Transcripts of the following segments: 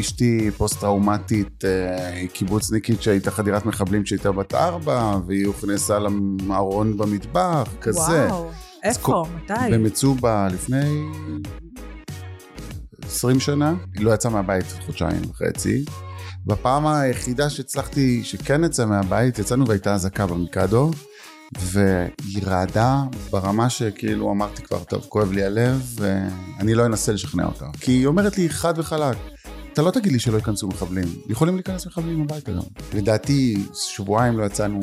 אשתי פוסט-טראומטית, אה, היא קיבוצניקית שהייתה חדירת מחבלים כשהייתה בת ארבע, והיא הוכנסה למארון במטבח, כזה. וואו, איפה? מתי? במצובה לפני 20 שנה, היא לא יצאה מהבית חודשיים וחצי. בפעם היחידה שהצלחתי, שכן יצא מהבית, יצאנו והייתה אזעקה במיקדו, והיא רעדה ברמה שכאילו אמרתי כבר, טוב, כואב לי הלב, ואני לא אנסה לשכנע אותה. כי היא אומרת לי חד וחלק, אתה לא תגיד לי שלא ייכנסו מחבלים, יכולים להיכנס מחבלים הביתה גם. לדעתי, שבועיים לא יצאנו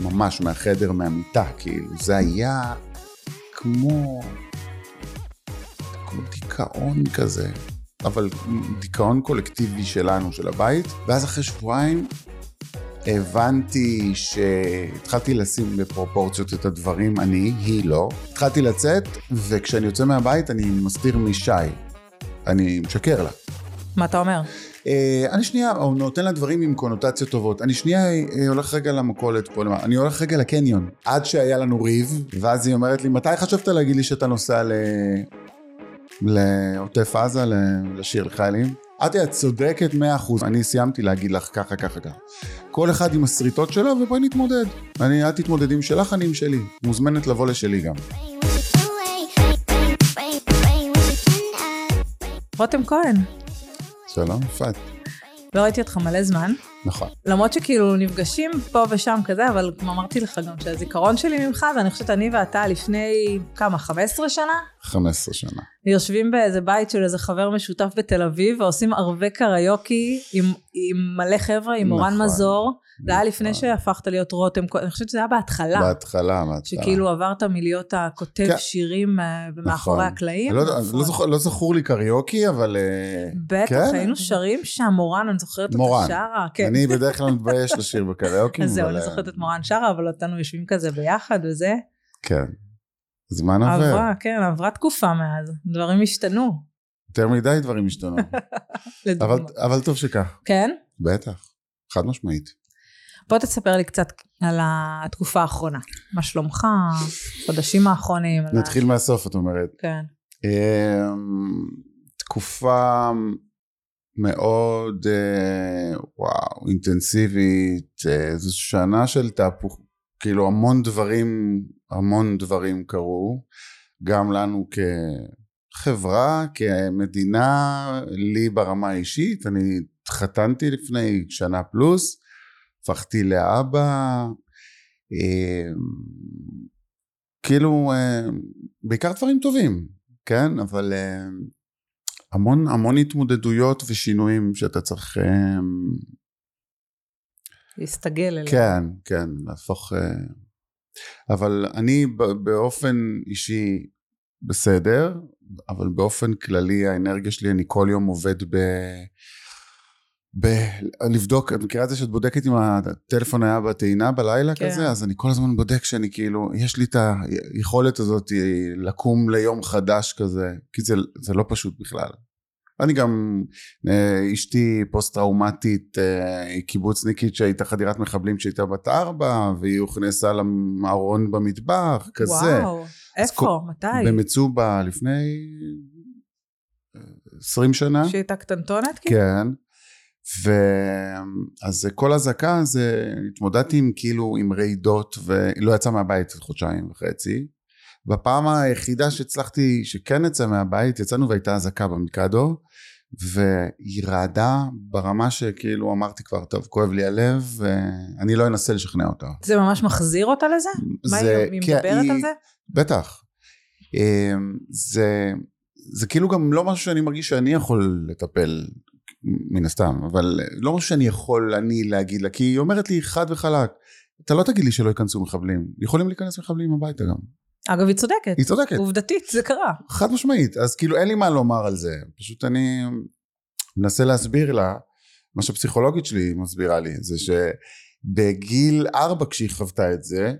ממש מהחדר, מהמיטה, כאילו, זה היה כמו... כמו דיכאון כזה. אבל דיכאון קולקטיבי שלנו, של הבית, ואז אחרי שבועיים הבנתי שהתחלתי לשים בפרופורציות את הדברים, אני, היא לא. התחלתי לצאת, וכשאני יוצא מהבית אני מסתיר משי. אני משקר לה. מה אתה אומר? Uh, אני שנייה, או נותן לה דברים עם קונוטציות טובות. אני שנייה uh, הולך רגע למכולת פה, למה? אני הולך רגע לקניון. עד שהיה לנו ריב, ואז היא אומרת לי, מתי חשבת להגיד לי שאתה נוסע ל... לעוטף עזה, לשיר לחיילים? אמרתי, את צודקת מאה אחוז, אני סיימתי להגיד לך ככה, ככה, ככה. כל אחד עם הסריטות שלו, ובואי נתמודד. אני, את תתמודד עם שלך, אני עם שלי. מוזמנת לבוא לשלי גם. רותם כהן, שלום, יפעת. לא ראיתי אותך מלא זמן. נכון. למרות שכאילו נפגשים פה ושם כזה, אבל כמו אמרתי לך גם שהזיכרון שלי ממך, ואני חושבת אני ואתה לפני כמה, 15 שנה? 15 שנה. יושבים באיזה בית של איזה חבר משותף בתל אביב, ועושים ערבי קריוקי עם, עם מלא חבר'ה, עם מורן נכון. מזור. זה היה לפני נכון. שהפכת להיות רותם, אני חושבת שזה היה בהתחלה. בהתחלה, בהתחלה. שכאילו עברת מלהיות הכותב כן. שירים אה, ומאחורי נכון. הקלעים. לא, לא. לא, זכור לי קריוקי, אבל... אה, בטח, כן. היינו שרים שם, מורן, אני זוכרת אותה מורן. שרה. כן. אני בדרך כלל מתבייש לשיר בקריוקי. אז זהו, אני זוכרת את מורן שרה, אבל אותנו יושבים כזה ביחד וזה. כן. זמן עובר. עברה, כן, עברה תקופה מאז. דברים השתנו. יותר מדי דברים השתנו. אבל, אבל טוב שכך. כן? בטח. חד משמעית. בוא תספר לי קצת על התקופה האחרונה. מה שלומך? חודשים האחרונים. נתחיל מהסוף, את אומרת. כן. אמ, תקופה מאוד, אה, וואו, אינטנסיבית. אה, זו שנה של תהפוך, כאילו המון דברים, המון דברים קרו. גם לנו כחברה, כמדינה, לי ברמה האישית. אני התחתנתי לפני שנה פלוס, הפכתי לאבא. אמ, כאילו, אה, בעיקר דברים טובים, כן? אבל אה, המון המון התמודדויות ושינויים שאתה צריך... אה, להסתגל אליה. כן, כן, להפוך... אה, אבל אני באופן אישי בסדר, אבל באופן כללי האנרגיה שלי, אני כל יום עובד ב... ב... לבדוק, את מכירה את זה שאת בודקת אם הטלפון היה בטעינה בלילה כן. כזה? אז אני כל הזמן בודק שאני כאילו, יש לי את היכולת הזאת לקום ליום חדש כזה, כי זה, זה לא פשוט בכלל. אני גם, אה, אשתי פוסט-טראומטית, אה, היא קיבוצניקית שהייתה חדירת מחבלים כשהייתה בת ארבע, והיא הוכנסה למארון במטבח, כזה. וואו, איפה? כל- מתי? במצובה לפני אה, 20 שנה. שהיא הייתה קטנטונת? כאילו? כן. ואז כל אזעקה זה, התמודדתי עם כאילו עם רעידות ולא יצא מהבית חודשיים וחצי. בפעם היחידה שהצלחתי, שכן יצא מהבית, יצאנו והייתה אזעקה במיקדו, והיא רעדה ברמה שכאילו אמרתי כבר, טוב, כואב לי הלב, ואני לא אנסה לשכנע אותה. זה ממש מחזיר אותה לזה? מה זה- היא, היא מדברת היא- על זה? בטח. אמ, זה, זה כאילו גם לא משהו שאני מרגיש שאני יכול לטפל, מן הסתם, אבל לא משהו שאני יכול אני להגיד לה, כי היא אומרת לי חד וחלק, אתה לא תגיד לי שלא ייכנסו מחבלים, יכולים להיכנס מחבלים הביתה גם. אגב, היא צודקת. היא צודקת, עובדתית, זה קרה. חד משמעית, אז כאילו אין לי מה לומר על זה, פשוט אני מנסה להסביר לה, מה שהפסיכולוגית שלי מסבירה לי, זה שבגיל ארבע כשהיא חוותה את זה,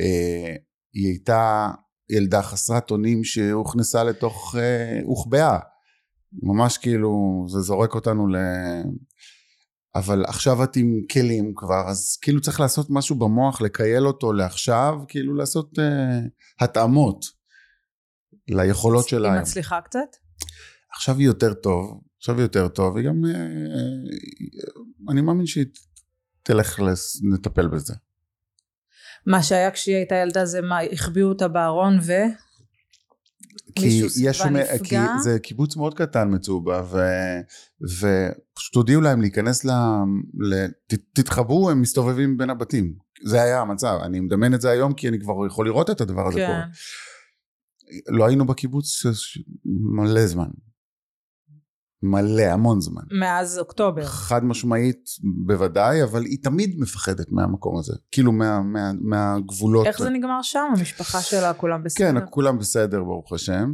אה, היא הייתה ילדה חסרת אונים שהוכנסה לתוך, אה, הוחבאה. ממש כאילו, זה זורק אותנו ל... אבל עכשיו את עם כלים כבר, אז כאילו צריך לעשות משהו במוח, לקייל אותו לעכשיו, כאילו לעשות אה, התאמות ליכולות שלה. היא. מצליחה קצת? עכשיו היא יותר טוב, עכשיו יותר טוב, וגם אה, אה, אני מאמין שהיא תלך לטפל בזה. מה שהיה כשהיא הייתה ילדה זה מה, החביאו אותה בארון ו... כי יש שם, כי? זה קיבוץ מאוד קטן מצובה, ו, ופשוט הודיעו להם להיכנס ל... ל ת, תתחברו, הם מסתובבים בין הבתים. זה היה המצב, אני מדמיין את זה היום כי אני כבר יכול לראות את הדבר הזה כן. קורה. לא היינו בקיבוץ מלא זמן. מלא, המון זמן. מאז אוקטובר. חד משמעית בוודאי, אבל היא תמיד מפחדת מהמקום הזה. כאילו מה, מה, מהגבולות. איך זה נגמר שם? המשפחה שלה, כולם בסדר? כן, כולם בסדר ברוך השם,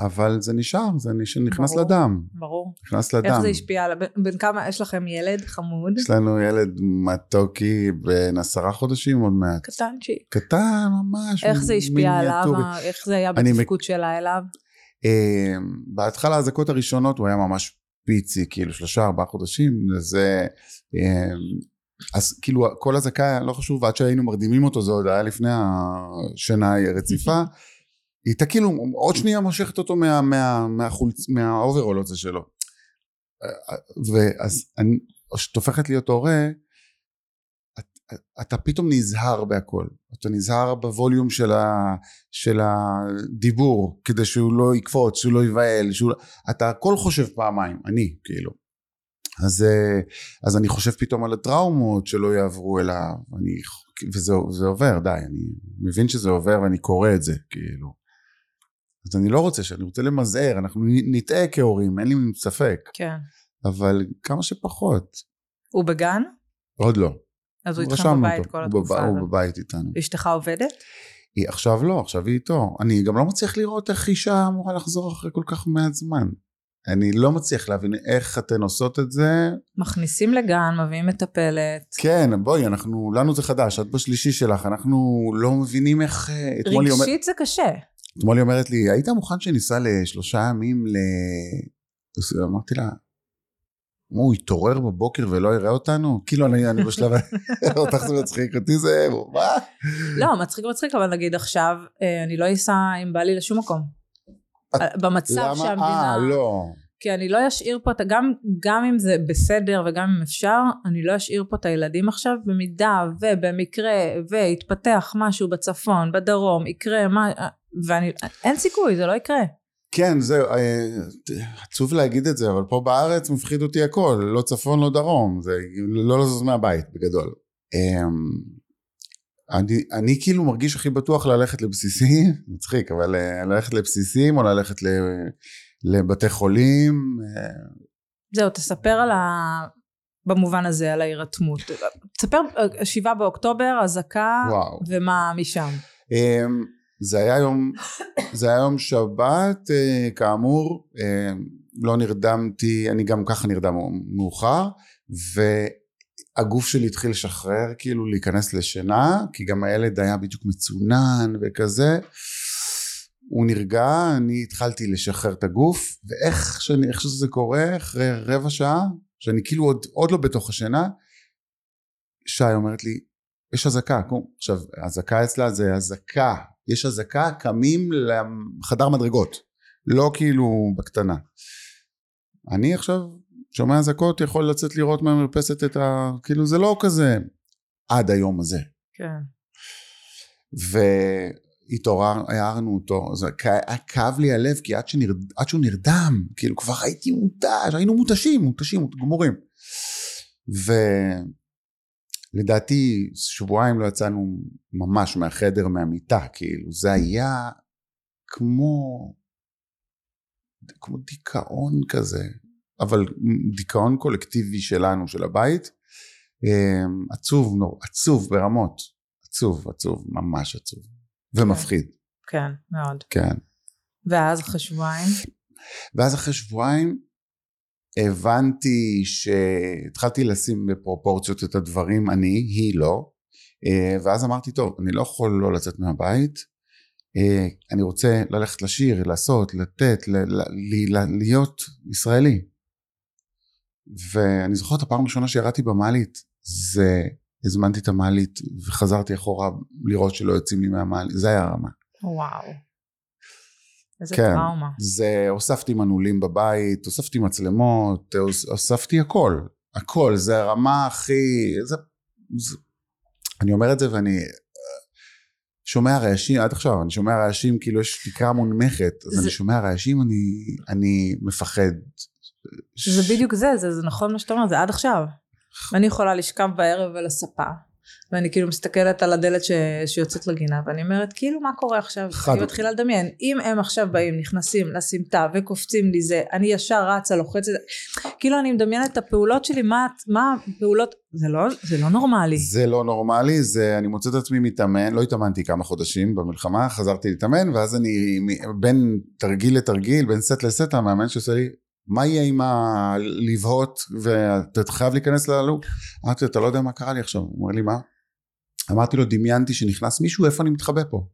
אבל זה נשאר, זה. נכנס ברור. לדם, ברור. נכנס לדם. איך זה השפיע? על- בין כמה, יש לכם ילד חמוד? יש לנו ילד מתוקי בן עשרה חודשים עוד מעט. קטנצ'יק. קטן ממש. איך זה השפיע עליו? איך זה היה אני מק- בתפקוד שלה אליו? אה, בהתחלה האזעקות הראשונות הוא היה ממש פיצי, כאילו שלושה ארבעה חודשים, זה... אה, אז כאילו כל אזעקה, לא חשוב, עד שהיינו מרדימים אותו, זה עוד היה לפני השינה הרציפה. היא הייתה כאילו עוד שנייה מושכת אותו מה, מה, מהחולצ... מהאוברול הזה שלו. ואז אני, כשאת הופכת להיות הורה, אתה פתאום נזהר בהכל. אתה נזהר בווליום של, ה, של הדיבור, כדי שהוא לא יקפוץ, שהוא לא ייבהל, שהוא... לא- אתה הכל חושב פעמיים, אני כאילו. אז, אה, אז אני חושב פתאום על הטראומות שלא יעברו אליו, אני, וזה זה עובר, די, אני מבין שזה עובר ואני קורא את זה, כאילו. אז אני לא רוצה, שאני רוצה למזער, אנחנו נטעה כהורים, אין לי ספק, כן. אבל כמה שפחות. הוא בגן? עוד לא. אז הוא איתכם בבית אותו, כל התקופה הזאת. הוא בבית איתנו. אשתך עובדת? היא עכשיו לא, עכשיו היא איתו. אני גם לא מצליח לראות איך אישה אמורה לחזור אחרי כל כך מעט זמן. אני לא מצליח להבין איך אתן עושות את זה. מכניסים לגן, מביאים מטפלת. כן, בואי, אנחנו, לנו זה חדש, את בשלישי שלך, אנחנו לא מבינים איך... אה, היא אומר- רגשית זה קשה. אתמול היא אומרת לי, היית מוכן שניסע לשלושה ימים ל... אמרתי לה, הוא יתעורר בבוקר ולא יראה אותנו? כאילו אני, אני בשלב, אותך זה מצחיק אותי זה, מה? לא, מצחיק מצחיק, אבל נגיד עכשיו, אה, אני לא אסע עם בעלי לשום מקום. אה, במצב למה? שהמדינה... אה, לא. כי אני לא אשאיר פה, את ה- גם, גם אם זה בסדר וגם אם אפשר, אני לא אשאיר פה את הילדים עכשיו, במידה ובמקרה ויתפתח משהו בצפון, בדרום, יקרה מה... ואני... אין סיכוי, זה לא יקרה. כן, זהו, אה, עצוב להגיד את זה, אבל פה בארץ מפחיד אותי הכל, לא צפון, לא דרום, זה לא לזוז מהבית בגדול. אמ, אני, אני כאילו מרגיש הכי בטוח ללכת לבסיסים, מצחיק, אבל אה, ללכת לבסיסים או ללכת ל, לבתי חולים. אה, זהו, תספר על ה... במובן הזה, על ההירתמות. תספר, שבעה באוקטובר, אזעקה. ומה משם. זה היה יום, זה היה יום שבת, אה, כאמור, אה, לא נרדמתי, אני גם ככה נרדם מאוחר, והגוף שלי התחיל לשחרר, כאילו להיכנס לשינה, כי גם הילד היה בדיוק מצונן וכזה. הוא נרגע, אני התחלתי לשחרר את הגוף, ואיך שאני, איך שזה קורה, אחרי רבע שעה, שאני כאילו עוד, עוד לא בתוך השינה, שי אומרת לי, יש אזעקה, קום. עכשיו, אזעקה אצלה זה אזעקה, יש אזעקה, קמים לחדר מדרגות, לא כאילו בקטנה. אני עכשיו שומע אזעקות, יכול לצאת לראות מהמרפסת את ה... כאילו זה לא כזה עד היום הזה. כן. והתעורר, הערנו אותו, זה כאב לי הלב, כי עד, שנרד, עד שהוא נרדם, כאילו כבר הייתי מותש, היינו מותשים, מותשים, גמורים. ולדעתי שבועיים לא יצאנו ממש מהחדר, מהמיטה, כאילו, זה היה כמו, כמו דיכאון כזה, אבל דיכאון קולקטיבי שלנו, של הבית, אמ, עצוב, נור, עצוב ברמות, עצוב, עצוב, ממש עצוב, ומפחיד, כן, מאוד. כן. ואז אחרי שבועיים? ואז אחרי שבועיים הבנתי שהתחלתי לשים בפרופורציות את הדברים, אני, היא לא, אה, ואז אמרתי, טוב, אני לא יכול לא לצאת מהבית, אה, אני רוצה ללכת לשיר, לעשות, לתת, ל- ל- ל- להיות ישראלי. ואני זוכר את הפעם הראשונה שירדתי במעלית, זה הזמנתי את המעלית וחזרתי אחורה לראות שלא יוצאים לי מהמעלית, זה היה הרמה. וואו. איזה כן. טראומה. זה הוספתי מנעולים בבית, הוספתי מצלמות, הוס- הוספתי הכל, הכל, זה הרמה הכי, זה, זה, אני אומר את זה ואני אה, שומע רעשים, עד עכשיו, אני שומע רעשים כאילו יש תקרה מונמכת, אז זה- אני שומע רעשים, אני, אני מפחד. זה בדיוק זה, זה, זה נכון מה שאתה אומר, זה עד עכשיו. אני יכולה לשכב בערב על הספה, ואני כאילו מסתכלת על הדלת ש... שיוצאת לגינה, ואני אומרת, כאילו, מה קורה עכשיו? חד- אני מתחילה לדמיין, אם הם עכשיו באים, נכנסים לסמטה וקופצים לי זה, אני ישר רצה, לוחצת, כאילו אני מדמיינת את הפעולות שלי, מה, מה הפעולות, זה לא, זה לא נורמלי. זה לא נורמלי, זה, אני מוצא את עצמי מתאמן, לא התאמנתי כמה חודשים במלחמה, חזרתי להתאמן, ואז אני בין תרגיל לתרגיל, בין סט לסט, המאמן שעושה לי, מה יהיה עם הלבהות, ואתה חייב להיכנס ללופ? אמרתי לו, אתה לא יודע מה קרה לי עכשיו. הוא אומר לי, מה? אמרתי לו, דמיינתי שנכנס מישהו, איפה אני מתחבא פה?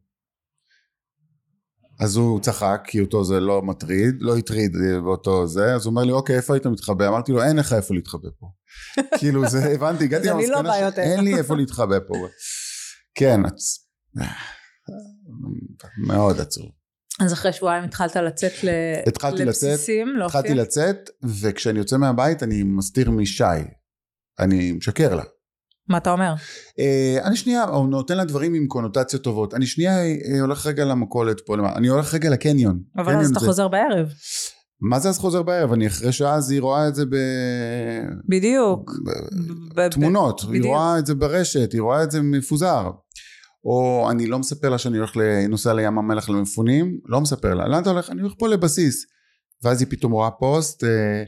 אז הוא צחק, כי אותו זה לא מטריד, לא הטריד אה, באותו זה, אז הוא אומר לי, אוקיי, איפה היית מתחבא? אמרתי לו, אין לך איפה להתחבא פה. כאילו, זה, הבנתי, הגעתי לא למסקנה. שאין לי איפה להתחבא פה. כן, עצ- מאוד עצוב. אז אחרי שבועיים התחלת לצאת ל... התחלתי לצאת, לבסיסים, להופיע? התחלתי לצאת, וכשאני יוצא מהבית אני מסתיר משי. אני משקר לה. מה אתה אומר? אה, אני שנייה, או נותן לה דברים עם קונוטציות טובות. אני שנייה אה, הולך רגע למכולת פה, למעלה. אני הולך רגע לקניון. אבל קניון אז אתה זה- חוזר בערב. מה זה אז חוזר בערב? אני אחרי שעה אז היא רואה את זה בדיוק. ב- ב- בתמונות, היא בדיוק. רואה את זה ברשת, היא רואה את זה מפוזר. או אני לא מספר לה שאני הולך לנוסע לים המלח למפונים, לא מספר לה, לאן אתה הולך? אני הולך פה לבסיס. ואז היא פתאום רואה פוסט אה,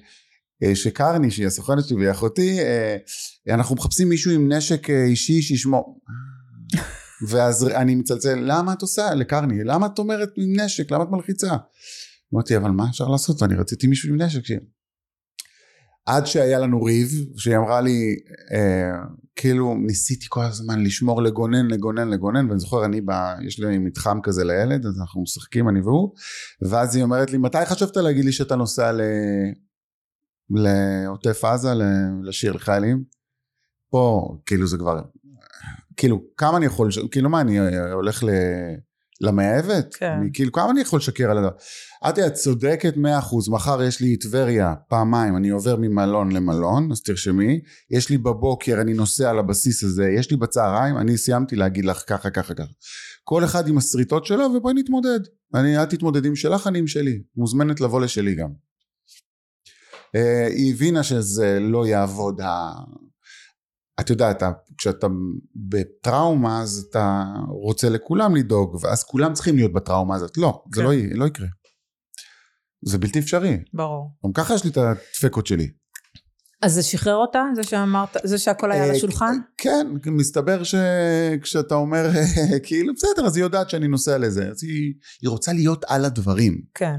אה, שקרני, שהיא הסוכנת שלי והיא אחותי, אה, אנחנו מחפשים מישהו עם נשק אישי שישמור. ואז אני מצלצל, למה את עושה? לקרני, למה את אומרת עם נשק? למה את מלחיצה? אמרתי, אבל מה אפשר לעשות? ואני רציתי מישהו עם נשק. עד שהיה לנו ריב, שהיא אמרה לי, אה, כאילו ניסיתי כל הזמן לשמור לגונן, לגונן, לגונן, ואני זוכר, אני, ב, יש לי מתחם כזה לילד, אז אנחנו משחקים, אני והוא, ואז היא אומרת לי, מתי חשבת להגיד לי שאתה נוסע ל... לעוטף עזה, ל- לשיר לחיילים? פה, כאילו זה כבר, כאילו, כמה אני יכול, כאילו מה, אני הולך ל... למאהבת? כן. אני, כאילו, כמה אני יכול לשקר על הדבר? אמרתי, את צודקת מאה אחוז, מחר יש לי טבריה פעמיים, אני עובר ממלון למלון, אז תרשמי, יש לי בבוקר, אני נוסע לבסיס הזה, יש לי בצהריים, אני סיימתי להגיד לך ככה, ככה, ככה. כל אחד עם השריטות שלו, ובואי נתמודד. אני, את תתמודד עם שלך, אני עם שלי. מוזמנת לבוא לשלי גם. אה, היא הבינה שזה לא יעבוד ה... את יודעת, כשאתה בטראומה אז אתה רוצה לכולם לדאוג ואז כולם צריכים להיות בטראומה הזאת לא, זה כן. לא, י- לא יקרה זה בלתי אפשרי ברור. גם ככה יש לי את הדפקות שלי אז זה שחרר אותה? זה שאמרת, זה שהכל היה על אה, השולחן? כן, מסתבר שכשאתה אומר כאילו בסדר אז היא יודעת שאני נוסע לזה אז היא, היא רוצה להיות על הדברים כן.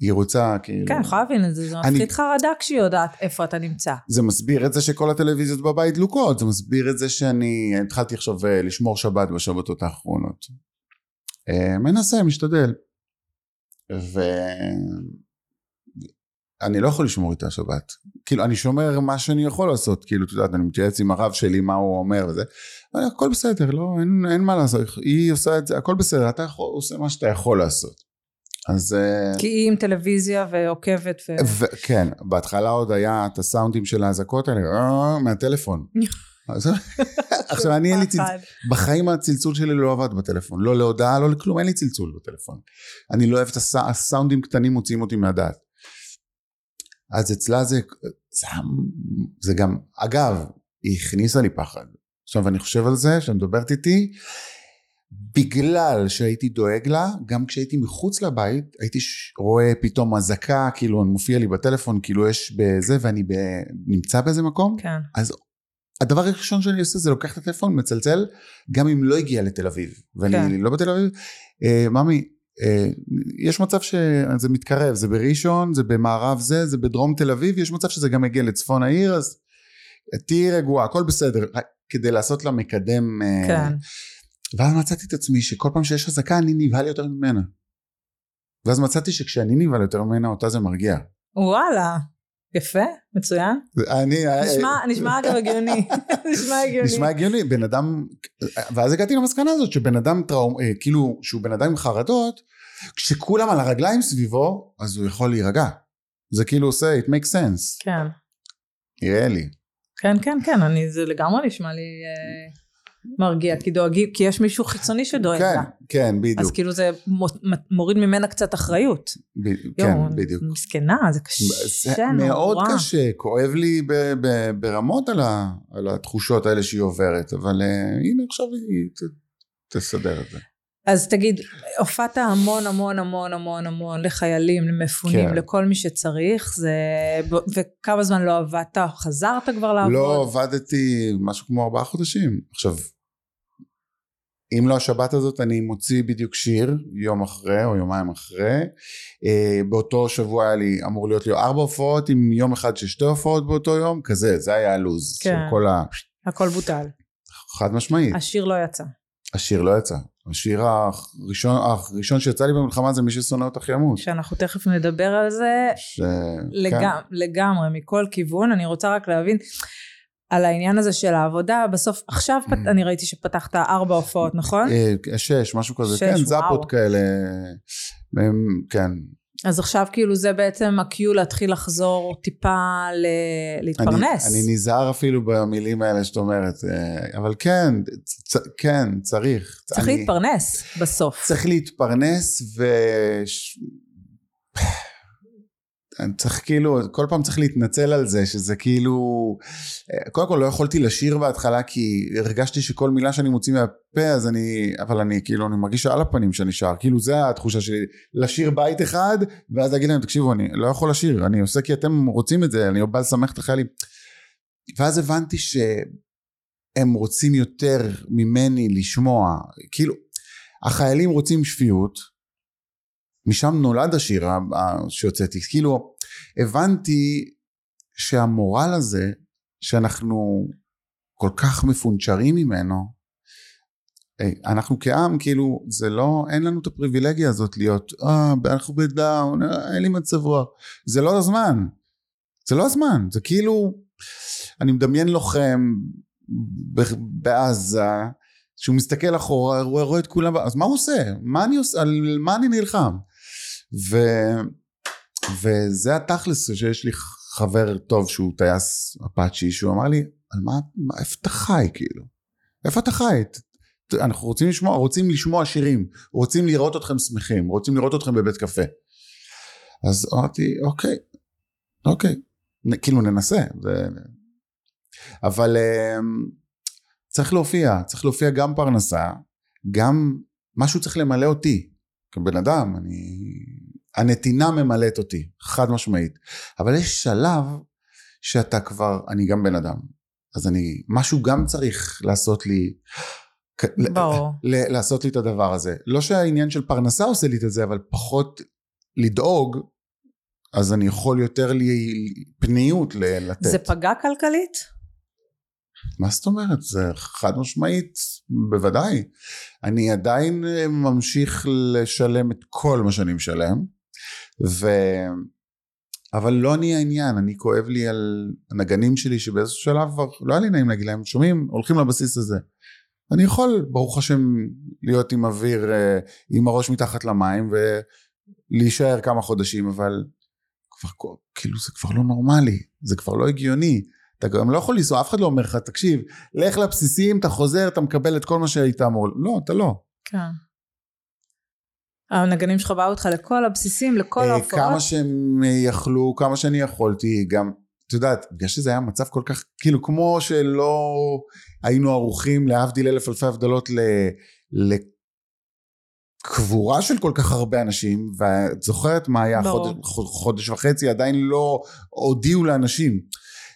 היא רוצה כאילו כן, אני יכולה להבין את זה, זה אני- מפחיד חרדה כשהיא יודעת איפה אתה נמצא. זה מסביר את זה שכל הטלוויזיות בבית דלוקות, זה מסביר את זה שאני התחלתי עכשיו אה, לשמור שבת בשבתות האחרונות. אה, מנסה, משתדל. ואני לא יכול לשמור איתה שבת. כאילו, אני שומר מה שאני יכול לעשות, כאילו, את יודעת, אני מתייעץ עם הרב שלי מה הוא אומר וזה, הכל בסדר, לא, אין, אין מה לעשות, היא עושה את זה, הכל בסדר, אתה יכול, עושה מה שאתה יכול לעשות. אז... אה, כי היא עם טלוויזיה ועוקבת ו... וכן, בהתחלה עוד היה את הסאונדים של האזעקות האלה, אה, מהטלפון. עכשיו אני אין לי צלצול. בחיים הצלצול שלי לא עבד בטלפון, לא להודעה, לא לכלום, אין לי צלצול בטלפון. אני לא אוהב את הסא- הסאונדים קטנים מוציאים אותי מהדעת. אז אצלה זה, זה, זה גם, אגב, היא הכניסה לי פחד. עכשיו אני חושב על זה, שאת מדברת איתי, בגלל שהייתי דואג לה, גם כשהייתי מחוץ לבית, הייתי רואה פתאום אזעקה, כאילו מופיע לי בטלפון, כאילו יש בזה, ואני ב, נמצא באיזה מקום, כן. הדבר הראשון שאני עושה זה לוקח את הטלפון, מצלצל, גם אם לא הגיע לתל אביב, ואני כן. לא בתל אביב, אה, ממי, אה, יש מצב שזה מתקרב, זה בראשון, זה במערב זה, זה בדרום תל אביב, יש מצב שזה גם יגיע לצפון העיר, אז תהיי רגועה, הכל בסדר, כדי לעשות לה מקדם. אה, כן. ואז מצאתי את עצמי שכל פעם שיש אזעקה אני נבהל יותר ממנה. ואז מצאתי שכשאני נבהל יותר ממנה אותה זה מרגיע. וואלה. יפה, מצוין. אני... נשמע, נשמע אגב הגיוני. נשמע הגיוני. נשמע הגיוני, בן אדם, ואז הגעתי למסקנה הזאת שבן אדם טראום, אה, כאילו, שהוא בן אדם עם חרדות, כשכולם על הרגליים סביבו, אז הוא יכול להירגע. זה כאילו עושה, it makes sense. כן. נראה לי. כן, כן, כן, אני, זה לגמרי נשמע לי אה, מרגיע, כי דואגים, כי יש מישהו חיצוני שדואג כן, לה. כן, בדיוק. אז כאילו זה מו- מוריד ממנה קצת אחריות. ב- כן, בדיוק. מסכנה, זה זה קשה מאוד נורא. קשה, כואב לי ב- ב- ברמות על, ה, על התחושות האלה שהיא עוברת, אבל uh, הנה עכשיו היא ת, תסדר את זה. אז תגיד, הופעת המון המון המון המון המון לחיילים, למפונים, כן. לכל מי שצריך, זה... וכמה זמן לא עבדת? חזרת כבר לעבוד? לא עבדתי משהו כמו ארבעה חודשים. עכשיו, אם לא השבת הזאת אני מוציא בדיוק שיר יום אחרי או יומיים אחרי. אה, באותו שבוע היה לי אמור להיות לי ארבע הופעות עם יום אחד של שתי הופעות באותו יום, כזה, זה היה הלו"ז כן. של כל ה... הכל בוטל. חד משמעית. השיר לא יצא. השיר לא יצא. השיר הראשון, הראשון שיצא לי במלחמה זה מי ששונא אותך ימות. שאנחנו תכף נדבר על זה ש... לג... כן. לגמרי, מכל כיוון. אני רוצה רק להבין על העניין הזה של העבודה. בסוף, עכשיו פת... אני ראיתי שפתחת ארבע הופעות, נכון? אה, שש, משהו כזה. שש, כן. זאפות כאלה. הם, כן. אז עכשיו כאילו זה בעצם הקיו להתחיל לחזור טיפה ל... להתפרנס. אני, אני נזהר אפילו במילים האלה שאת אומרת, אה, אבל כן, צ, כן, צריך. צריך אני, להתפרנס בסוף. צריך להתפרנס ו... אני צריך כאילו, כל פעם צריך להתנצל על זה, שזה כאילו... קודם כל לא יכולתי לשיר בהתחלה כי הרגשתי שכל מילה שאני מוציא מהפה אז אני... אבל אני כאילו, אני מרגיש על הפנים שאני שר, כאילו זה התחושה שלי, לשיר בית אחד ואז להגיד להם, תקשיבו, אני לא יכול לשיר, אני עושה כי אתם רוצים את זה, אני בא לשמח את החיילים. ואז הבנתי שהם רוצים יותר ממני לשמוע, כאילו, החיילים רוצים שפיות, משם נולד השיר שהוצאתי, כאילו הבנתי שהמורל הזה שאנחנו כל כך מפונצ'רים ממנו, אנחנו כעם כאילו זה לא, אין לנו את הפריבילגיה הזאת להיות, אה, אנחנו בדאון, אה, אין לי מצב רוח, זה לא הזמן, זה לא הזמן, זה כאילו, אני מדמיין לוחם בעזה, שהוא מסתכל אחורה, הוא רואה את כולם, אז מה הוא עושה? מה אני עושה? על מה אני נלחם? ו... וזה התכלס שיש לי חבר טוב שהוא טייס אפאצ'י שהוא אמר לי על מה, מה איפה אתה חי כאילו? איפה אתה חי? אנחנו רוצים לשמוע רוצים לשמוע שירים רוצים לראות אתכם שמחים רוצים לראות אתכם בבית קפה. אז אמרתי אוקיי אוקיי נ, כאילו ננסה ו... אבל אמ, צריך להופיע צריך להופיע גם פרנסה גם משהו צריך למלא אותי. כבן אדם אני הנתינה ממלאת אותי חד משמעית אבל יש שלב שאתה כבר אני גם בן אדם אז אני משהו גם צריך לעשות לי ל- ברור. ל- לעשות לי את הדבר הזה לא שהעניין של פרנסה עושה לי את זה אבל פחות לדאוג אז אני יכול יותר לי פניות ל- לתת זה פגע כלכלית? מה זאת אומרת? זה חד משמעית, בוודאי. אני עדיין אה, ממשיך לשלם את כל מה שאני משלם, ו... אבל לא אני העניין, אני כואב לי על הנגנים שלי שבאיזשהו שלב כבר לא היה לי נעים להגיד להם, שומעים? הולכים לבסיס הזה. אני יכול, ברוך השם, להיות עם אוויר, אה, עם הראש מתחת למים ולהישאר כמה חודשים, אבל כבר, כאילו זה כבר לא נורמלי, זה כבר לא הגיוני. אתה גם לא יכול לנסוע, אף אחד לא אומר לך, תקשיב, לך לבסיסים, אתה חוזר, אתה מקבל את כל מה שהיית אמור. לא, אתה לא. כן. הנגנים שלך באו איתך לכל הבסיסים, לכל אה, ההופעות? כמה שהם יכלו, כמה שאני יכולתי, גם, את יודעת, בגלל שזה היה מצב כל כך, כאילו, כמו שלא היינו ערוכים, להבדיל אלף אלפי הבדלות, ל... לקבורה של כל כך הרבה אנשים, ואת זוכרת מה היה. חודש, חודש וחצי, עדיין לא הודיעו לאנשים.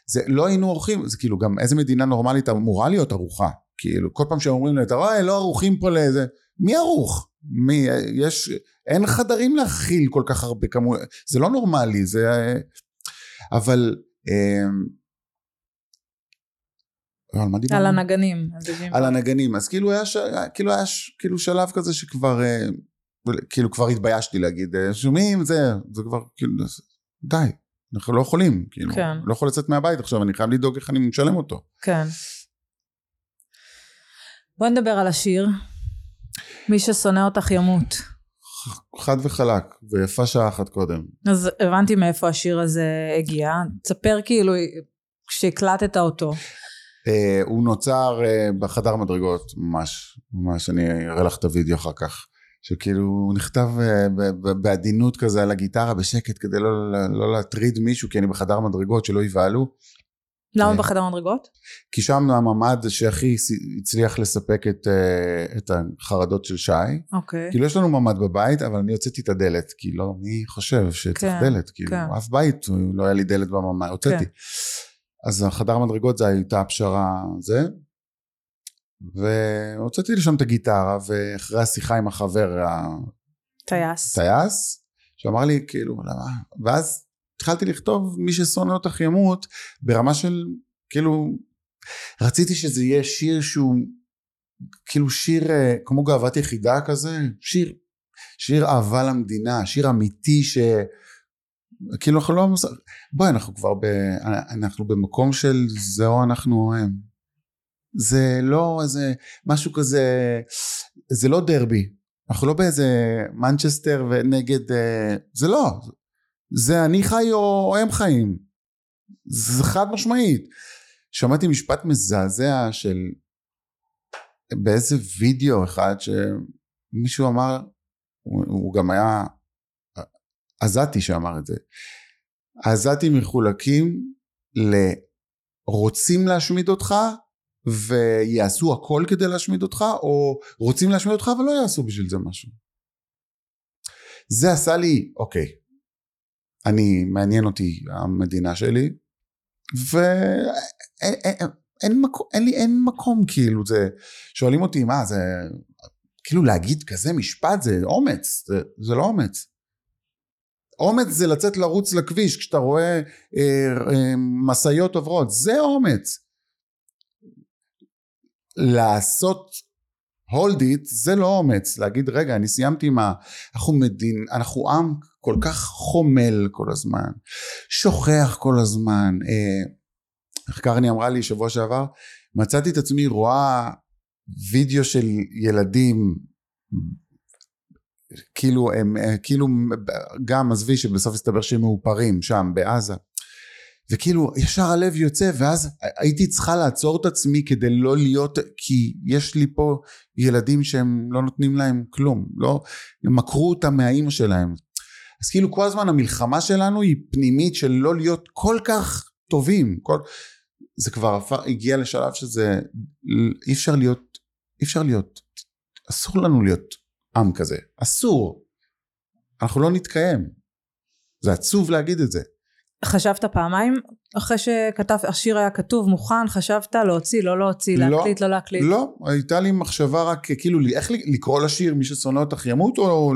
זה לא היינו ערוכים, זה כאילו גם איזה מדינה נורמלית אמורה להיות ערוכה, כאילו כל פעם שאומרים לי, אתה רואה, לא ערוכים פה לאיזה, מי ערוך? מי, יש, אין חדרים להכיל כל כך הרבה כמות, זה לא נורמלי, זה, אבל, אמ, לא, על מה דיברנו? על הנגנים. על הנגנים, אז כאילו היה, ש... כאילו היה ש... כאילו שלב כזה שכבר, אה, כאילו כבר התביישתי להגיד, אה, שומעים, זה, זה כבר, כאילו, די, אנחנו לא יכולים, כאילו, כן. לא יכול לצאת מהבית עכשיו, אני חייב לדאוג איך אני משלם אותו. כן. בוא נדבר על השיר. מי ששונא אותך ימות. חד וחלק, ויפה שעה אחת קודם. אז הבנתי מאיפה השיר הזה הגיע. תספר כאילו כשהקלטת אותו. אה, הוא נוצר אה, בחדר מדרגות, ממש, ממש, אני אראה לך את הוידאו אחר כך. שכאילו הוא נכתב ב- בעדינות כזה על הגיטרה בשקט כדי לא, לא, לא להטריד מישהו כי אני בחדר מדרגות שלא יבהלו למה כן. בחדר מדרגות? כי שם הממ"ד שהכי הצליח לספק את, אה, את החרדות של שי אוקיי. כאילו יש לנו ממ"ד בבית אבל אני הוצאתי את הדלת כי לא מי חושב שצריך כן, דלת כאילו כן. אף בית לא היה לי דלת בממ"ד הוצאתי כן. אז החדר מדרגות זה הייתה הפשרה זה והוצאתי לשם את הגיטרה ואחרי השיחה עם החבר טייס. הטייס שאמר לי כאילו למה ואז התחלתי לכתוב מי ששונא אותך ימות ברמה של כאילו רציתי שזה יהיה שיר שהוא כאילו שיר אה, כמו גאוות יחידה כזה שיר שיר אהבה למדינה שיר אמיתי ש... כאילו אנחנו לא בואי אנחנו כבר ב... אנחנו במקום של זהו אנחנו או הם. זה לא איזה משהו כזה זה לא דרבי. אנחנו לא באיזה מנצ'סטר ונגד אה, זה לא זה אני חי או הם חיים? זה חד משמעית. שמעתי משפט מזעזע של באיזה וידאו אחד שמישהו אמר הוא, הוא גם היה עזתי שאמר את זה. העזתים מחולקים לרוצים להשמיד אותך ויעשו הכל כדי להשמיד אותך או רוצים להשמיד אותך אבל לא יעשו בשביל זה משהו. זה עשה לי אוקיי אני מעניין אותי המדינה שלי ואין אין, אין, מקום, אין לי אין מקום כאילו זה שואלים אותי מה זה כאילו להגיד כזה משפט זה אומץ זה, זה לא אומץ. אומץ זה לצאת לרוץ לכביש כשאתה רואה אה, אה, משאיות עוברות זה אומץ. לעשות hold it זה לא אומץ. להגיד רגע אני סיימתי עם ה... אנחנו מדין אנחנו עם כל כך חומל כל הזמן שוכח כל הזמן. אה, איך קרני אמרה לי שבוע שעבר? מצאתי את עצמי רואה וידאו של ילדים כאילו הם כאילו גם עזבי שבסוף הסתבר שהם מאופרים שם בעזה וכאילו ישר הלב יוצא ואז הייתי צריכה לעצור את עצמי כדי לא להיות כי יש לי פה ילדים שהם לא נותנים להם כלום לא הם עקרו אותם מהאימא שלהם אז כאילו כל הזמן המלחמה שלנו היא פנימית של לא להיות כל כך טובים. כל זה כבר הגיע לשלב שזה אי אפשר להיות אי אפשר להיות אסור לנו להיות עם כזה. אסור. אנחנו לא נתקיים. זה עצוב להגיד את זה. חשבת פעמיים? אחרי שכתב השיר היה כתוב מוכן חשבת להוציא לא להוציא לא, להקליט לא להקליט? לא. הייתה לי מחשבה רק כאילו איך לקרוא לשיר? מי ששונא אותך ימות? או,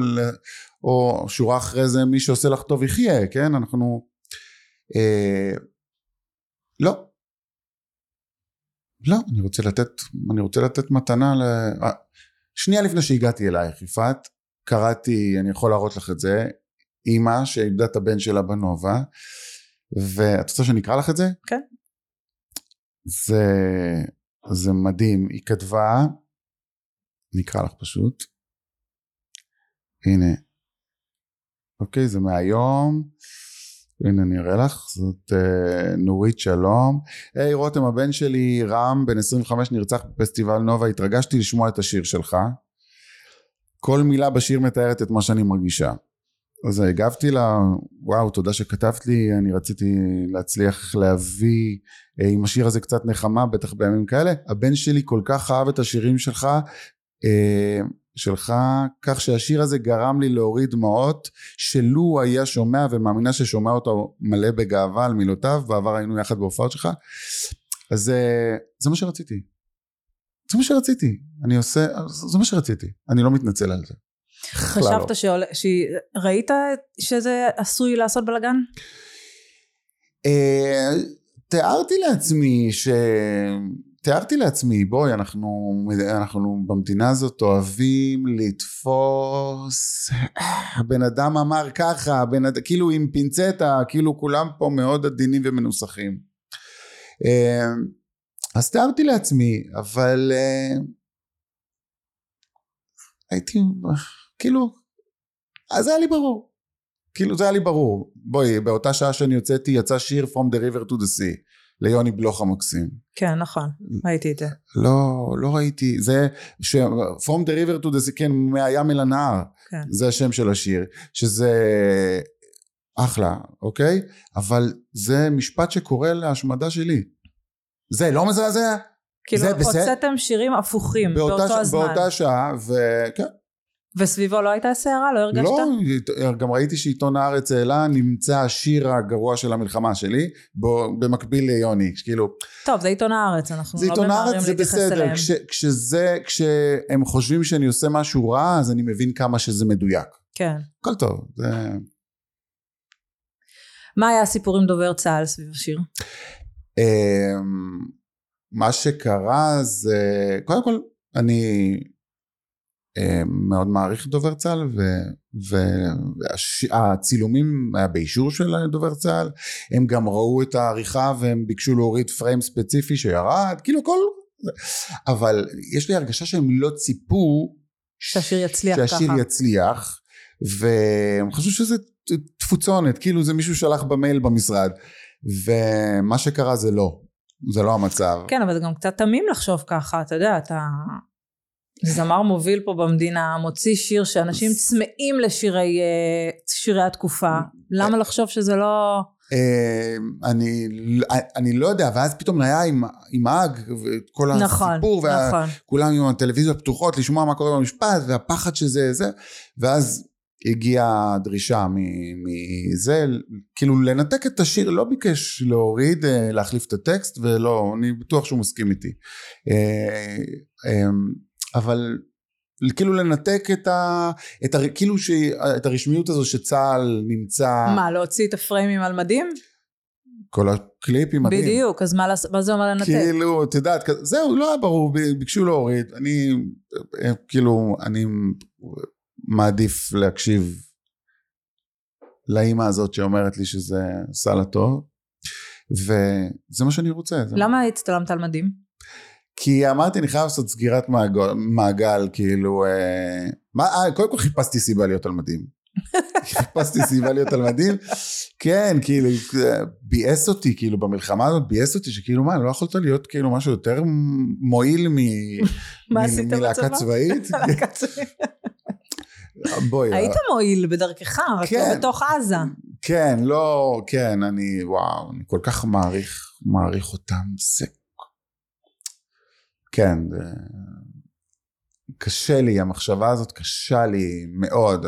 או שורה אחרי זה מי שעושה לך טוב יחיה כן? אנחנו אה, לא. לא אני רוצה לתת אני רוצה לתת מתנה ל... שנייה לפני שהגעתי אלייך יפעת קראתי אני יכול להראות לך את זה אימא שאיבדה את הבן שלה בנובה ואת רוצה שאני אקרא לך את זה? כן. זה, זה מדהים, היא כתבה, אני אקרא לך פשוט, הנה, אוקיי זה מהיום, הנה אני אראה לך, זאת uh, נורית שלום, היי רותם הבן שלי רם בן 25 נרצח בפסטיבל נובה, התרגשתי לשמוע את השיר שלך, כל מילה בשיר מתארת את מה שאני מרגישה. אז הגבתי לה, וואו, תודה שכתבת לי, אני רציתי להצליח להביא אה, עם השיר הזה קצת נחמה, בטח בימים כאלה. הבן שלי כל כך אהב את השירים שלך, אה, שלך, כך שהשיר הזה גרם לי להוריד דמעות, שלו הוא היה שומע ומאמינה ששומע אותו מלא בגאווה על מילותיו, בעבר היינו יחד בהופעות שלך. אז אה, זה מה שרציתי. זה מה שרציתי. אני עושה, זה מה שרציתי. אני לא מתנצל על זה. חשבת שעול... שראית שזה עשוי לעשות בלאגן? תיארתי לעצמי ש... תיארתי לעצמי, בואי, אנחנו, אנחנו במדינה הזאת אוהבים לתפוס, הבן אדם אמר ככה, הבן כאילו עם פינצטה, כאילו כולם פה מאוד עדינים ומנוסחים. אה, אז תיארתי לעצמי, אבל אה, הייתי, כאילו, אז זה היה לי ברור. כאילו זה היה לי ברור. בואי, באותה שעה שאני הוצאתי יצא שיר From the River to the Sea. ליוני בלוך המקסים. כן, נכון, ראיתי את זה. לא, לא ראיתי, זה, ש... From the river to the כן, מהים אל הנהר, כן. זה השם של השיר, שזה אחלה, אוקיי? אבל זה משפט שקורא להשמדה שלי. זה לא מזעזע? כאילו, הוצאתם שירים הפוכים באותו באותה, הזמן. באותה שעה, וכן. וסביבו לא הייתה סערה? לא הרגשת? לא, גם ראיתי שעיתון הארץ העלה נמצא השיר הגרוע של המלחמה שלי בו, במקביל ליוני, כאילו... טוב, זה עיתון הארץ, אנחנו לא ממהרים להתייחס אליהם. זה עיתון הארץ, זה בסדר, כש, כשזה, כשהם חושבים שאני עושה משהו רע, אז אני מבין כמה שזה מדויק. כן. הכל טוב, זה... מה היה הסיפור עם דובר צה"ל סביב השיר? אמ, מה שקרה זה, קודם כל, אני מאוד מעריך דובר צה"ל והצילומים היה באישור של דובר צה"ל הם גם ראו את העריכה והם ביקשו להוריד פריים ספציפי שירד כאילו כל אבל יש לי הרגשה שהם לא ציפו שהשיר יצליח שהשיר ככה. יצליח והם חשבו שזה תפוצונת כאילו זה מישהו שלח במייל במשרד ומה שקרה זה לא זה לא המצב כן אבל זה גם קצת תמים לחשוב ככה אתה יודע אתה זמר מוביל פה במדינה, מוציא שיר שאנשים צמאים לשירי אה, התקופה, למה לחשוב שזה לא... אה, אני, אני לא יודע, ואז פתאום היה עם, עם האג, וכל נכון, הסיפור, נכון. וכולם עם הטלוויזיות פתוחות, לשמוע מה קורה במשפט, והפחד שזה זה, ואז הגיעה דרישה מזה, כאילו לנתק את השיר, לא ביקש להוריד, אה, להחליף את הטקסט, ולא, אני בטוח שהוא מסכים איתי. אבל כאילו לנתק את ה... את ה כאילו ש, את הרשמיות הזו שצה"ל נמצא... מה, להוציא את הפריימים על מדים? כל הקליפים מדהים. בדיוק, אז מה, מה זה אומר לנתק? כאילו, את יודעת, זהו, לא היה ברור, ביקשו להוריד. אני, כאילו, אני מעדיף להקשיב לאימא הזאת שאומרת לי שזה עשה לה טוב, וזה מה שאני רוצה. למה הצטלמת על מדים? כי אמרתי אני חייב לעשות סגירת מעגל, מעגל כאילו, אה, מה, אה, קודם כל חיפשתי סיבה להיות על מדים. חיפשתי סיבה להיות על מדים, כן, כאילו, ביאס אותי, כאילו, במלחמה הזאת ביאס אותי, שכאילו, מה, לא יכולת להיות כאילו משהו יותר מועיל מ... מלהקה צבאית? בואי. היית מועיל בדרכך, רק כן. בתוך עזה. כן, לא, כן, אני, וואו, אני כל כך מעריך, מעריך אותם, זה כן, קשה לי, המחשבה הזאת קשה לי מאוד.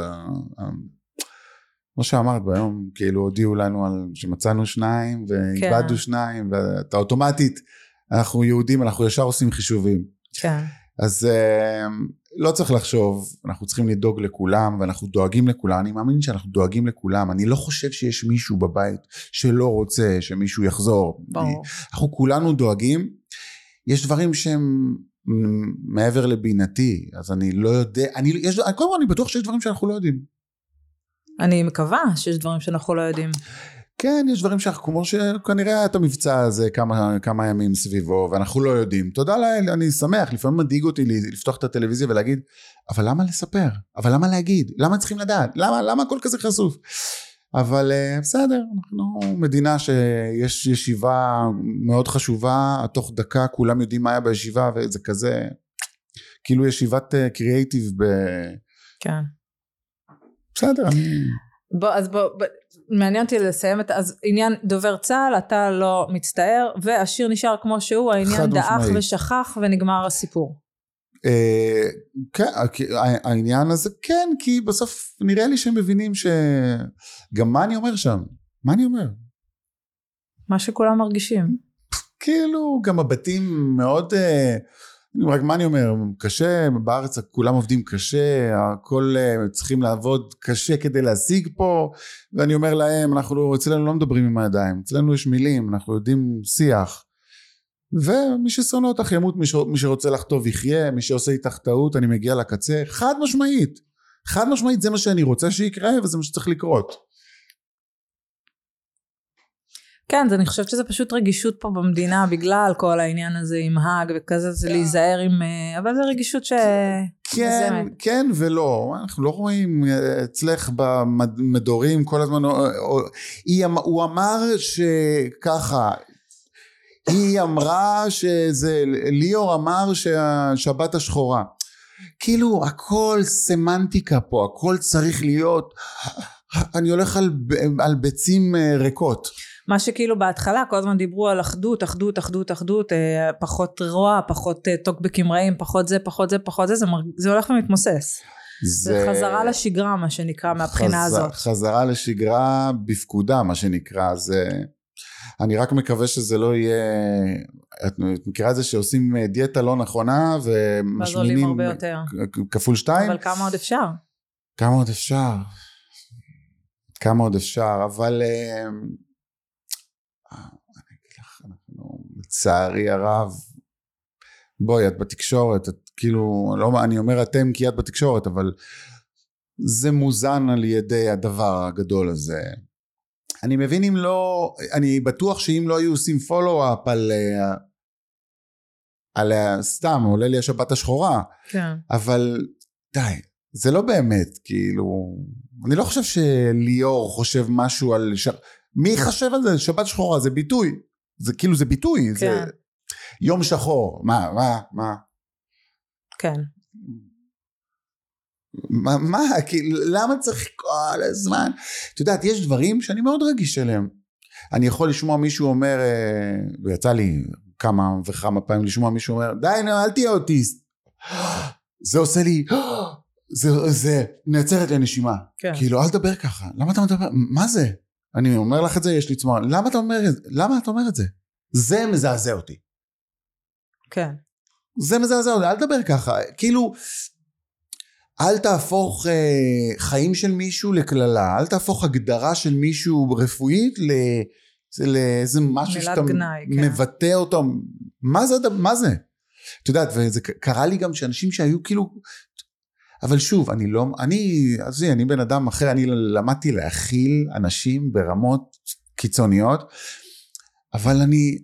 כמו שאמרת ביום, כאילו הודיעו לנו על שמצאנו שניים ואיבדנו כן. שניים, ואתה אוטומטית, אנחנו יהודים, אנחנו ישר עושים חישובים. כן. אז לא צריך לחשוב, אנחנו צריכים לדאוג לכולם ואנחנו דואגים לכולם, אני מאמין שאנחנו דואגים לכולם, אני לא חושב שיש מישהו בבית שלא רוצה שמישהו יחזור. ברור. אנחנו כולנו דואגים, יש דברים שהם מעבר לבינתי, אז אני לא יודע, אני, יש, קודם כל אני בטוח שיש דברים שאנחנו לא יודעים. אני מקווה שיש דברים שאנחנו לא יודעים. כן, יש דברים שאנחנו, כמו שכנראה היה את המבצע הזה כמה, כמה ימים סביבו, ואנחנו לא יודעים. תודה לאל, אני שמח, לפעמים מדאיג אותי לפתוח את הטלוויזיה ולהגיד, אבל למה לספר? אבל למה להגיד? למה צריכים לדעת? למה, למה הכל כזה חשוף? אבל אה, בסדר, אנחנו מדינה שיש ישיבה מאוד חשובה, תוך דקה כולם יודעים מה היה בישיבה וזה כזה, כאילו ישיבת קריאייטיב אה, ב... כן. בסדר, אני... בוא, אז בוא, בוא, מעניין אותי לסיים את, אז עניין דובר צה"ל, אתה לא מצטער, והשיר נשאר כמו שהוא, העניין דעך ושכח ונגמר הסיפור. אה, כן, העניין הזה כן, כי בסוף נראה לי שהם מבינים שגם מה אני אומר שם? מה אני אומר? מה שכולם מרגישים. כאילו, גם הבתים מאוד... אה, רק מה אני אומר, קשה, בארץ כולם עובדים קשה, הכל אה, צריכים לעבוד קשה כדי להשיג פה, ואני אומר להם, אנחנו, אצלנו לא מדברים עם הידיים, אצלנו יש מילים, אנחנו יודעים שיח. ומי ששונא אותך ימות, מי, ש... מי שרוצה לך טוב יחיה, מי שעושה איתך טעות אני מגיע לקצה, חד משמעית, חד משמעית זה מה שאני רוצה שיקרה וזה מה שצריך לקרות. כן, אני חושבת שזה פשוט רגישות פה במדינה בגלל כל העניין הזה עם האג וכזה, זה להיזהר עם... אה, אבל זה רגישות ש... כן. כן ולא, אנחנו לא רואים אה, אצלך במדורים כל הזמן, אמ- הוא אמר שככה, היא אמרה שזה, ליאור אמר שהשבת השחורה. כאילו הכל סמנטיקה פה, הכל צריך להיות, אני הולך על, על ביצים אה, ריקות. מה שכאילו בהתחלה כל הזמן דיברו על אחדות, אחדות, אחדות, אחדות, אה, פחות רוע, פחות אה, טוקבקים רעים, פחות זה, פחות זה, פחות זה, זה, מרג... זה הולך ומתמוסס. זה חזרה לשגרה מה שנקרא מהבחינה חז- הזאת. חזרה לשגרה בפקודה מה שנקרא זה אני רק מקווה שזה לא יהיה את את מכירה את זה שעושים אה, דיאטה לא נכונה ואז עולים ומשמינים הרבה יותר. כפול שתיים אבל כמה עוד אפשר? כמה עוד אפשר כמה עוד אפשר אבל אה, אני אגיד לך אנחנו לצערי הרב בואי את בתקשורת את כאילו לא אני אומר אתם כי את בתקשורת אבל זה מוזן על ידי הדבר הגדול הזה אני מבין אם לא אני בטוח שאם לא היו עושים פולו-אפ על אה, על ה- סתם עולה לי השבת השחורה כן. אבל די זה לא באמת כאילו אני לא חושב שליאור חושב משהו על ש... מי חושב על זה שבת שחורה זה ביטוי זה כאילו זה ביטוי זה כן. יום שחור מה מה מה כן. מה, מה כאילו למה צריך כל הזמן? את יודעת יש דברים שאני מאוד רגיש אליהם. אני יכול לשמוע מישהו אומר אה, ויצא לי כמה וכמה פעמים לשמוע מישהו אומר די נו אל תהיה אוטיסט. זה עושה לי זה זה נעצרת הנשימה. כן. כאילו אל תדבר ככה למה אתה מדבר מה זה? אני אומר לך את זה יש לי צמרון למה אתה אומר את זה למה אתה אומר את זה? זה מזעזע אותי. כן. זה מזעזע אותי, אל תדבר ככה, כאילו, אל תהפוך אה, חיים של מישהו לקללה, אל תהפוך הגדרה של מישהו רפואית ל... זה לאיזה משהו שאתה גנאי, כן. מבטא אותו, מה זה, מה זה? את יודעת, וזה קרה לי גם שאנשים שהיו כאילו, אבל שוב, אני לא, אני, עזבי, אני בן אדם אחר, אני למדתי להכיל אנשים ברמות קיצוניות, אבל אני,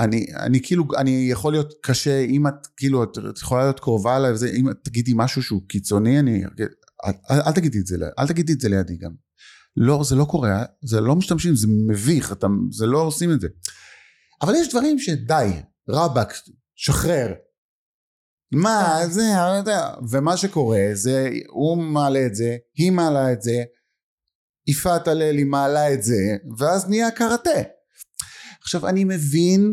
אני, אני כאילו, אני יכול להיות קשה, אם את כאילו, את, את יכולה להיות קרובה אליי וזה, אם את תגידי משהו שהוא קיצוני, אני, אל, אל, אל תגידי את זה, אל תגידי את זה לידי גם. לא, זה לא קורה, זה לא משתמשים, זה מביך, אתה, זה לא עושים את זה. אבל יש דברים שדי, רבאק, שחרר. מה, זה, ומה שקורה זה, הוא מעלה את זה, היא מעלה את זה, יפעת הללי מעלה את זה, ואז נהיה קראטה. עכשיו אני מבין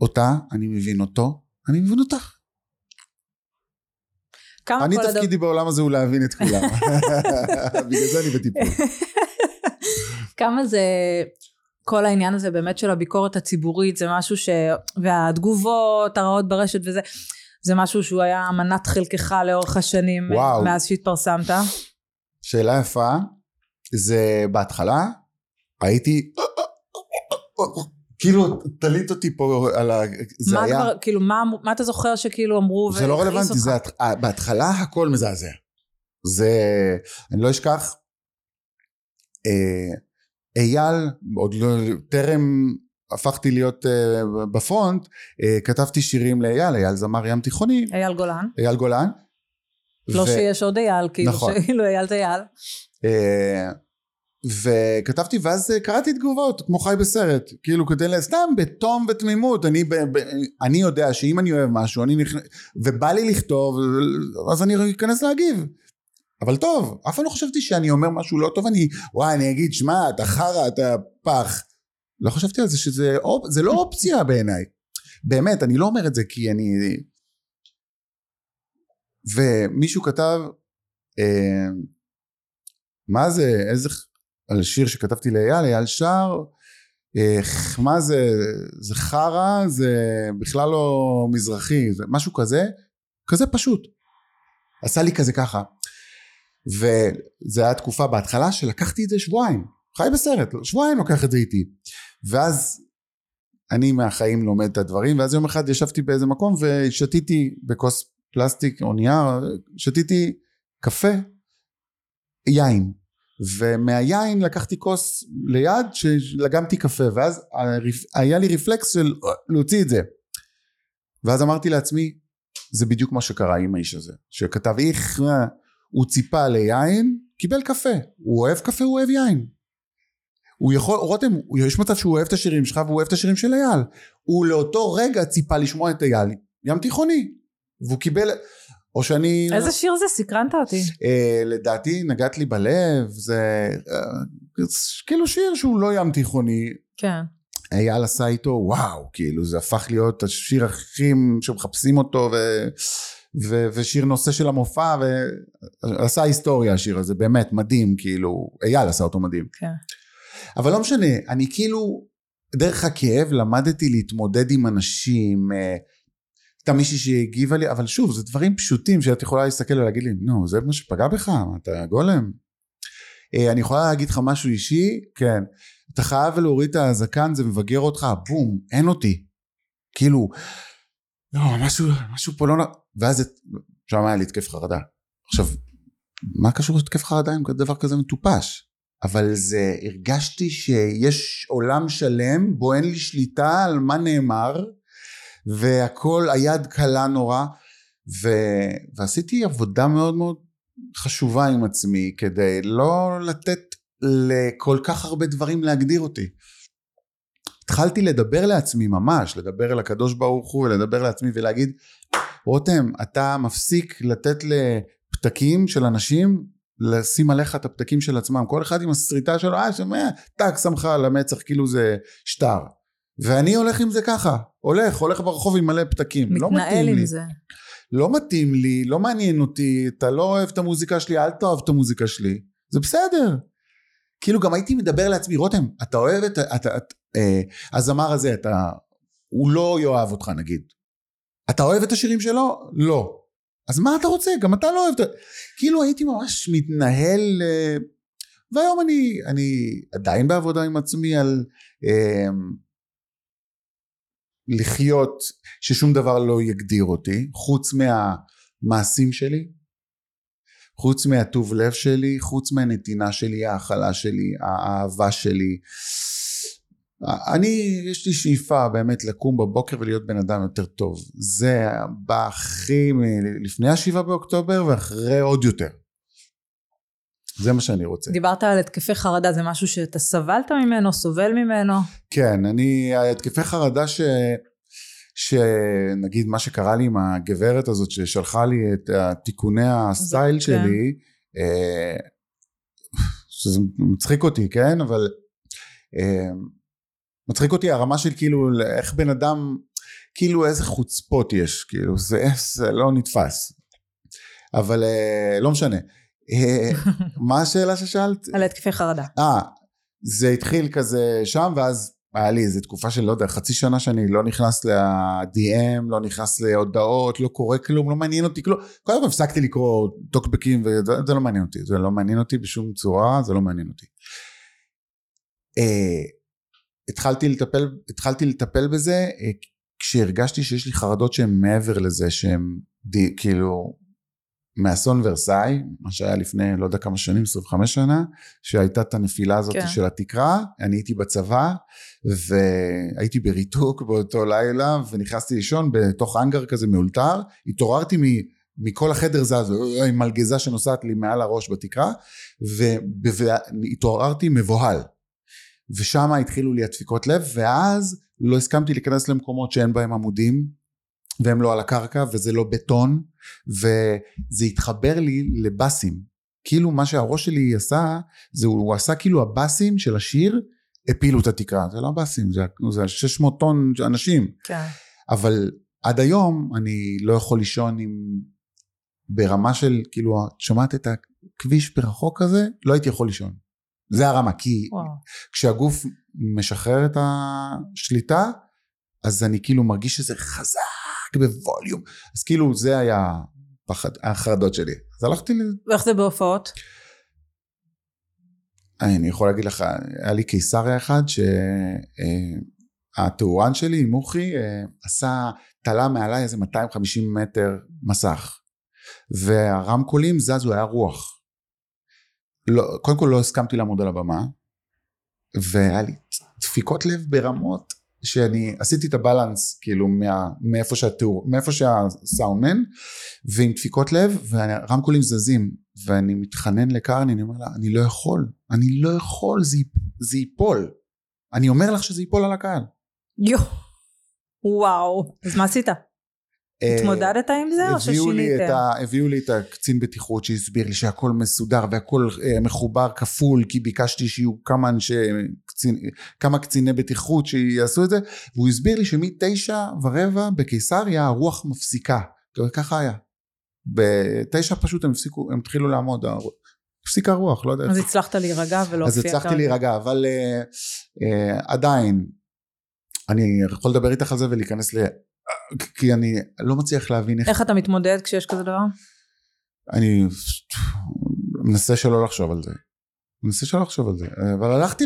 אותה, אני מבין אותו, אני מבין אותך. כמה אני כל הדבר- תפקידי בעולם הזה הוא להבין את כולם. בגלל זה אני בטיפול. כמה זה כל העניין הזה באמת של הביקורת הציבורית זה משהו ש... והתגובות הרעות ברשת וזה זה משהו שהוא היה מנת חלקך לאורך השנים וואו. מאז שהתפרסמת שאלה יפה, זה בהתחלה הייתי, כאילו תלית אותי פה על ה... זה מה היה, כבר כאילו מה, מה אתה זוכר שכאילו אמרו זה לא רלוונטי? זה הת- בהתחלה הכל מזעזע. זה, אני לא אשכח, אה, אייל, עוד לא, טרם הפכתי להיות אה, בפרונט, אה, כתבתי שירים לאייל, אייל זמר ים תיכוני, אייל גולן אייל גולן. לא ו- שיש עוד אייל כאילו נכון. כאילו אייל זה אייל אה, וכתבתי ואז אה, קראתי תגובות כמו חי בסרט. כאילו כדי ל- סתם בתום ותמימות. אני, ב, ב, אני יודע שאם אני אוהב משהו אני נכנס ובא לי לכתוב אז אני אכנס להגיב. אבל טוב אף פעם לא חשבתי שאני אומר משהו לא טוב אני וואי אני אגיד שמע אתה חרא אתה פח. לא חשבתי על זה שזה אופ, זה לא אופציה בעיניי. באמת אני לא אומר את זה כי אני ומישהו כתב אה, מה זה איזה על שיר שכתבתי לאייל אייל שר אה, מה זה זה חרא זה בכלל לא מזרחי זה משהו כזה כזה פשוט. עשה לי כזה ככה. וזה היה תקופה בהתחלה שלקחתי את זה שבועיים. חי בסרט שבועיים לוקח את זה איתי. ואז אני מהחיים לומד את הדברים, ואז יום אחד ישבתי באיזה מקום ושתיתי בכוס פלסטיק או נייר, שתיתי קפה, יין. ומהיין לקחתי כוס ליד שלגמתי קפה ואז היה לי רפלקס של להוציא את זה. ואז אמרתי לעצמי זה בדיוק מה שקרה עם האיש הזה. שכתב איך הוא ציפה ליין קיבל קפה. הוא אוהב קפה הוא אוהב יין. הוא יכול רותם יש מצב שהוא אוהב את השירים שלך והוא אוהב את השירים של אייל. הוא לאותו רגע ציפה לשמוע את אייל ים תיכוני. והוא קיבל או שאני... איזה שיר זה? סקרנת אותי. אה, לדעתי נגעת לי בלב, זה אה, כאילו שיר שהוא לא ים תיכוני. כן. אייל עשה איתו וואו, כאילו זה הפך להיות השיר הכי שמחפשים אותו ו... ו... ושיר נושא של המופע ועשה היסטוריה השיר הזה, באמת מדהים, כאילו, אייל עשה אותו מדהים. כן. אבל לא משנה, אני כאילו, דרך הכאב למדתי להתמודד עם אנשים, אה, הייתה מישהי שהגיבה לי, אבל שוב, זה דברים פשוטים שאת יכולה להסתכל ולהגיד לי, נו, זה מה שפגע בך, אתה גולם. אה, אני יכולה להגיד לך משהו אישי, כן, אתה חייב להוריד את הזקן, זה מבגר אותך, בום, אין אותי. כאילו, לא, משהו, משהו פה לא... ואז שם היה לי התקף חרדה. עכשיו, מה קשור להתקף חרדה עם דבר כזה מטופש? אבל זה, הרגשתי שיש עולם שלם בו אין לי שליטה על מה נאמר, והכל היד קלה נורא ו... ועשיתי עבודה מאוד מאוד חשובה עם עצמי כדי לא לתת לכל כך הרבה דברים להגדיר אותי. התחלתי לדבר לעצמי ממש, לדבר אל הקדוש ברוך הוא ולדבר לעצמי ולהגיד רותם אתה מפסיק לתת לפתקים של אנשים לשים עליך את הפתקים של עצמם. כל אחד עם הסריטה שלו אה שומע? טאק שמך על המצח כאילו זה שטר ואני הולך עם זה ככה, הולך, הולך ברחוב עם מלא פתקים, לא מתאים עם לי. זה. לא מתאים לי, לא מעניין אותי, אתה לא אוהב את המוזיקה שלי, אל תאהב את המוזיקה שלי, זה בסדר. כאילו גם הייתי מדבר לעצמי, רותם, אתה אוהב את, אתה, את, אה, הזמר הזה, אתה, הוא לא יאהב אותך נגיד. אתה אוהב את השירים שלו? לא. אז מה אתה רוצה? גם אתה לא אוהב את... כאילו הייתי ממש מתנהל... אה, והיום אני, אני עדיין בעבודה עם עצמי על... אה, לחיות ששום דבר לא יגדיר אותי חוץ מהמעשים שלי חוץ מהטוב לב שלי חוץ מהנתינה שלי ההכלה שלי האהבה שלי. אני יש לי שאיפה באמת לקום בבוקר ולהיות בן אדם יותר טוב. זה בא הכי לפני השבעה באוקטובר ואחרי עוד יותר זה מה שאני רוצה. דיברת על התקפי חרדה, זה משהו שאתה סבלת ממנו, סובל ממנו? כן, אני, התקפי חרדה ש... שנגיד מה שקרה לי עם הגברת הזאת ששלחה לי את תיקוני הסטייל כן. שלי, אה, שזה מצחיק אותי, כן? אבל אה, מצחיק אותי הרמה של כאילו איך בן אדם, כאילו איזה חוצפות יש, כאילו זה, זה לא נתפס. אבל אה, לא משנה. אה, מה השאלה ששאלת? על התקפי חרדה. אה, זה התחיל כזה שם ואז היה לי איזה תקופה של לא יודע חצי שנה שאני לא נכנס ל-DM, לא נכנס להודעות, לא קורא כלום, לא מעניין אותי כלום, קודם כל הפסקתי לקרוא טוקבקים וזה לא מעניין אותי, זה לא מעניין אותי בשום צורה, זה לא מעניין אותי. Uh, התחלתי לטפל, התחלתי לטפל בזה uh, כשהרגשתי שיש לי חרדות שהן מעבר לזה שהן כאילו מאסון ורסאי, מה שהיה לפני לא יודע כמה שנים, 25 שנה, שהייתה את הנפילה הזאת כן. של התקרה, אני הייתי בצבא והייתי בריתוק באותו לילה ונכנסתי לישון בתוך אנגר כזה מאולתר, התעוררתי מ... מכל החדר זז, עם מלגזה שנוסעת לי מעל הראש בתקרה, והתעוררתי מבוהל. ושם התחילו לי הדפיקות לב, ואז לא הסכמתי להיכנס למקומות שאין בהם עמודים, והם לא על הקרקע וזה לא בטון וזה התחבר לי לבאסים. כאילו מה שהראש שלי עשה זה הוא עשה כאילו הבאסים של השיר הפילו את התקרה. זה לא הבאסים זה, זה 600 טון אנשים. כן. אבל עד היום אני לא יכול לישון עם ברמה של כאילו את שומעת את הכביש ברחוק כזה לא הייתי יכול לישון. זה הרמה כי וואו. כשהגוף משחרר את השליטה אז אני כאילו מרגיש שזה חזק בווליום אז כאילו זה היה פחד החרדות שלי אז הלכתי ל... ואיך זה בהופעות? אני יכול להגיד לך היה לי קיסריה אחד שהיה הטורן שלי, מוחי, אה, עשה, תלה מעליי איזה 250 מטר מסך. והרמקולים זזו, היה רוח. לא, קודם כל לא הסכמתי לעמוד על הבמה, והיה לי דפיקות לב ברמות שאני עשיתי את הבלנס כאילו מה, מאיפה, שהתיאור, מאיפה שהסאונדמן ועם דפיקות לב והרמקולים זזים ואני מתחנן לקרני אני אומר לה אני לא יכול אני לא יכול זה, זה ייפול אני אומר לך שזה ייפול על הקהל יו וואו אז מה עשית? התמודדת עם זה או ששיניתם? הביאו לי את הקצין בטיחות שהסביר לי שהכל מסודר והכל אה, מחובר כפול כי ביקשתי שיהיו כמה אנשי קצין, כמה קציני בטיחות שיעשו את זה והוא הסביר לי שמתשע ורבע בקיסריה הרוח מפסיקה ככה היה בתשע פשוט הם הפסיקו הם התחילו לעמוד הפסיקה הרוח לא יודע אז הצלחת להירגע ולא אז הצלחתי להירגע אבל uh, uh, עדיין אני יכול לדבר איתך על זה ולהיכנס ל... כי אני לא מצליח להבין איך... איך אתה מתמודד כשיש כזה דבר? אני מנסה שלא לחשוב על זה. מנסה שלא לחשוב על זה. אבל הלכתי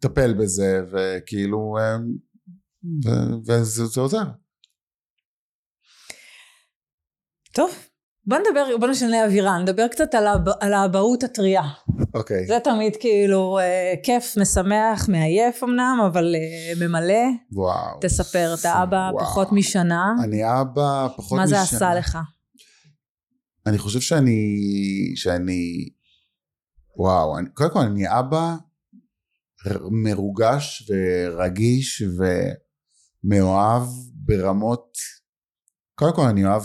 לטפל בזה, וכאילו... וזה עוזר. טוב, בוא נדבר, בוא נשנה אווירה, נדבר קצת על, האב, על האבהות הטריה. אוקיי. Okay. זה תמיד כאילו אה, כיף, משמח, מעייף אמנם, אבל אה, ממלא. וואו. תספר, אתה אבא וואו. פחות משנה. אני אבא פחות מה משנה. מה זה עשה לך? אני חושב שאני, שאני, וואו, אני, קודם כל אני אבא מרוגש ורגיש ומאוהב ברמות, קודם כל אני אוהב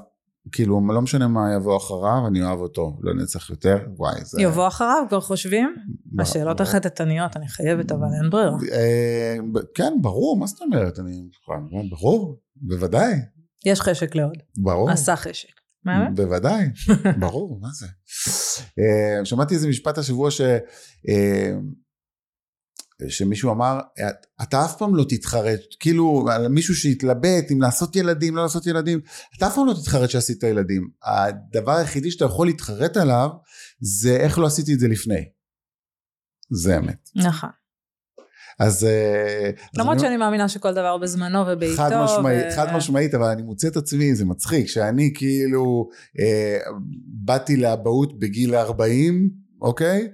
כאילו לא משנה מה יבוא אחריו אני אוהב אותו לנצח יותר וואי זה יבוא אחריו כבר חושבים? השאלות החטטניות אני חייבת אבל אין ברירה. אה, כן ברור מה זאת אומרת? אני ברור בוודאי. יש חשק לעוד. ברור. עשה חשק בוודאי ברור מה זה? אה, שמעתי איזה משפט השבוע ש אה, שמישהו אמר אתה אף פעם לא תתחרט כאילו מישהו שהתלבט אם לעשות ילדים לא לעשות ילדים אתה אף פעם לא תתחרט שעשית ילדים הדבר היחידי שאתה יכול להתחרט עליו זה איך לא עשיתי את זה לפני. זה אמת נכון אז למרות אז שאני אני... מאמינה שכל דבר בזמנו ובעיתו חד משמעית ו... חד משמעית אבל אני מוצא את עצמי זה מצחיק שאני כאילו אה, באתי לאבהות בגיל 40 אוקיי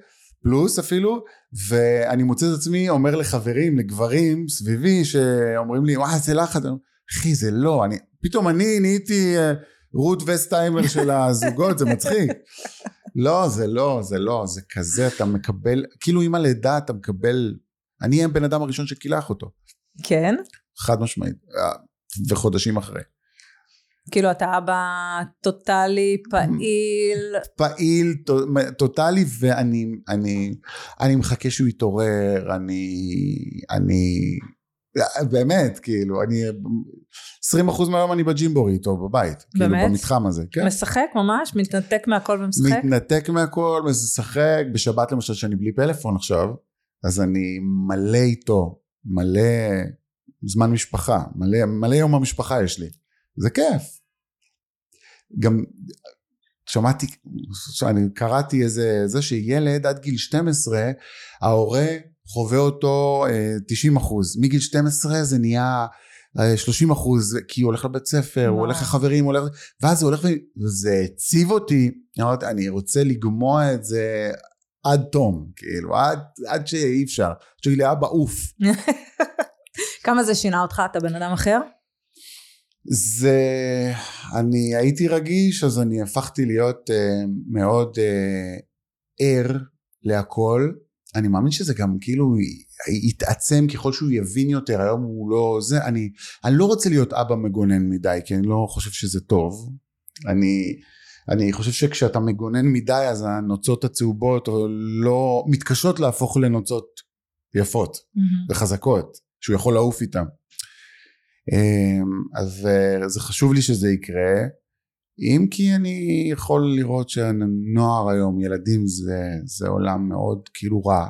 פלוס אפילו ואני מוצא את עצמי אומר לחברים, לגברים סביבי שאומרים לי וואי זה לחץ, אחי זה לא, אני, פתאום אני נהייתי אה, רות וסטיימר של הזוגות, זה מצחיק. לא, זה לא, זה לא, זה כזה, אתה מקבל, כאילו עם הלידה אתה מקבל, אני הבן אדם הראשון שקילח אותו. כן? חד משמעית, אה, וחודשים אחרי. כאילו אתה אבא טוטאלי, פעיל. פעיל, טוטאלי, ואני אני, אני מחכה שהוא יתעורר, אני, אני, באמת, כאילו, אני, 20% מהיום אני בג'ימבורי איתו בבית. כאילו, באמת? כאילו במתחם הזה, כן. משחק ממש? מתנתק מהכל ומשחק? מתנתק מהכל, משחק. בשבת למשל, שאני בלי פלאפון עכשיו, אז אני מלא איתו, מלא זמן משפחה, מלא, מלא יום המשפחה יש לי. זה כיף. גם שמעתי, אני קראתי איזה, זה שילד עד גיל 12, ההורה חווה אותו 90 אה, אחוז, מגיל 12 זה נהיה 30 אה, אחוז, כי הוא הולך לבית ספר, הוא הולך לחברים, הוא הולך, ואז זה הולך, וזה הציב אותי, אמרתי, אני רוצה לגמוע את זה עד תום, כאילו, עד, עד שאי אפשר, שיגיד לי אבא עוף. כמה זה שינה אותך? אתה בן אדם אחר? זה, אני הייתי רגיש אז אני הפכתי להיות uh, מאוד uh, ער להכל, אני מאמין שזה גם כאילו יתעצם ככל שהוא יבין יותר, היום הוא לא זה, אני, אני לא רוצה להיות אבא מגונן מדי כי אני לא חושב שזה טוב, אני, אני חושב שכשאתה מגונן מדי אז הנוצות הצהובות לא מתקשות להפוך לנוצות יפות mm-hmm. וחזקות שהוא יכול לעוף איתן אמ, אז אה, זה חשוב לי שזה יקרה. אם כי אני יכול לראות שהנוער היום ילדים זה, זה עולם מאוד כאילו רע.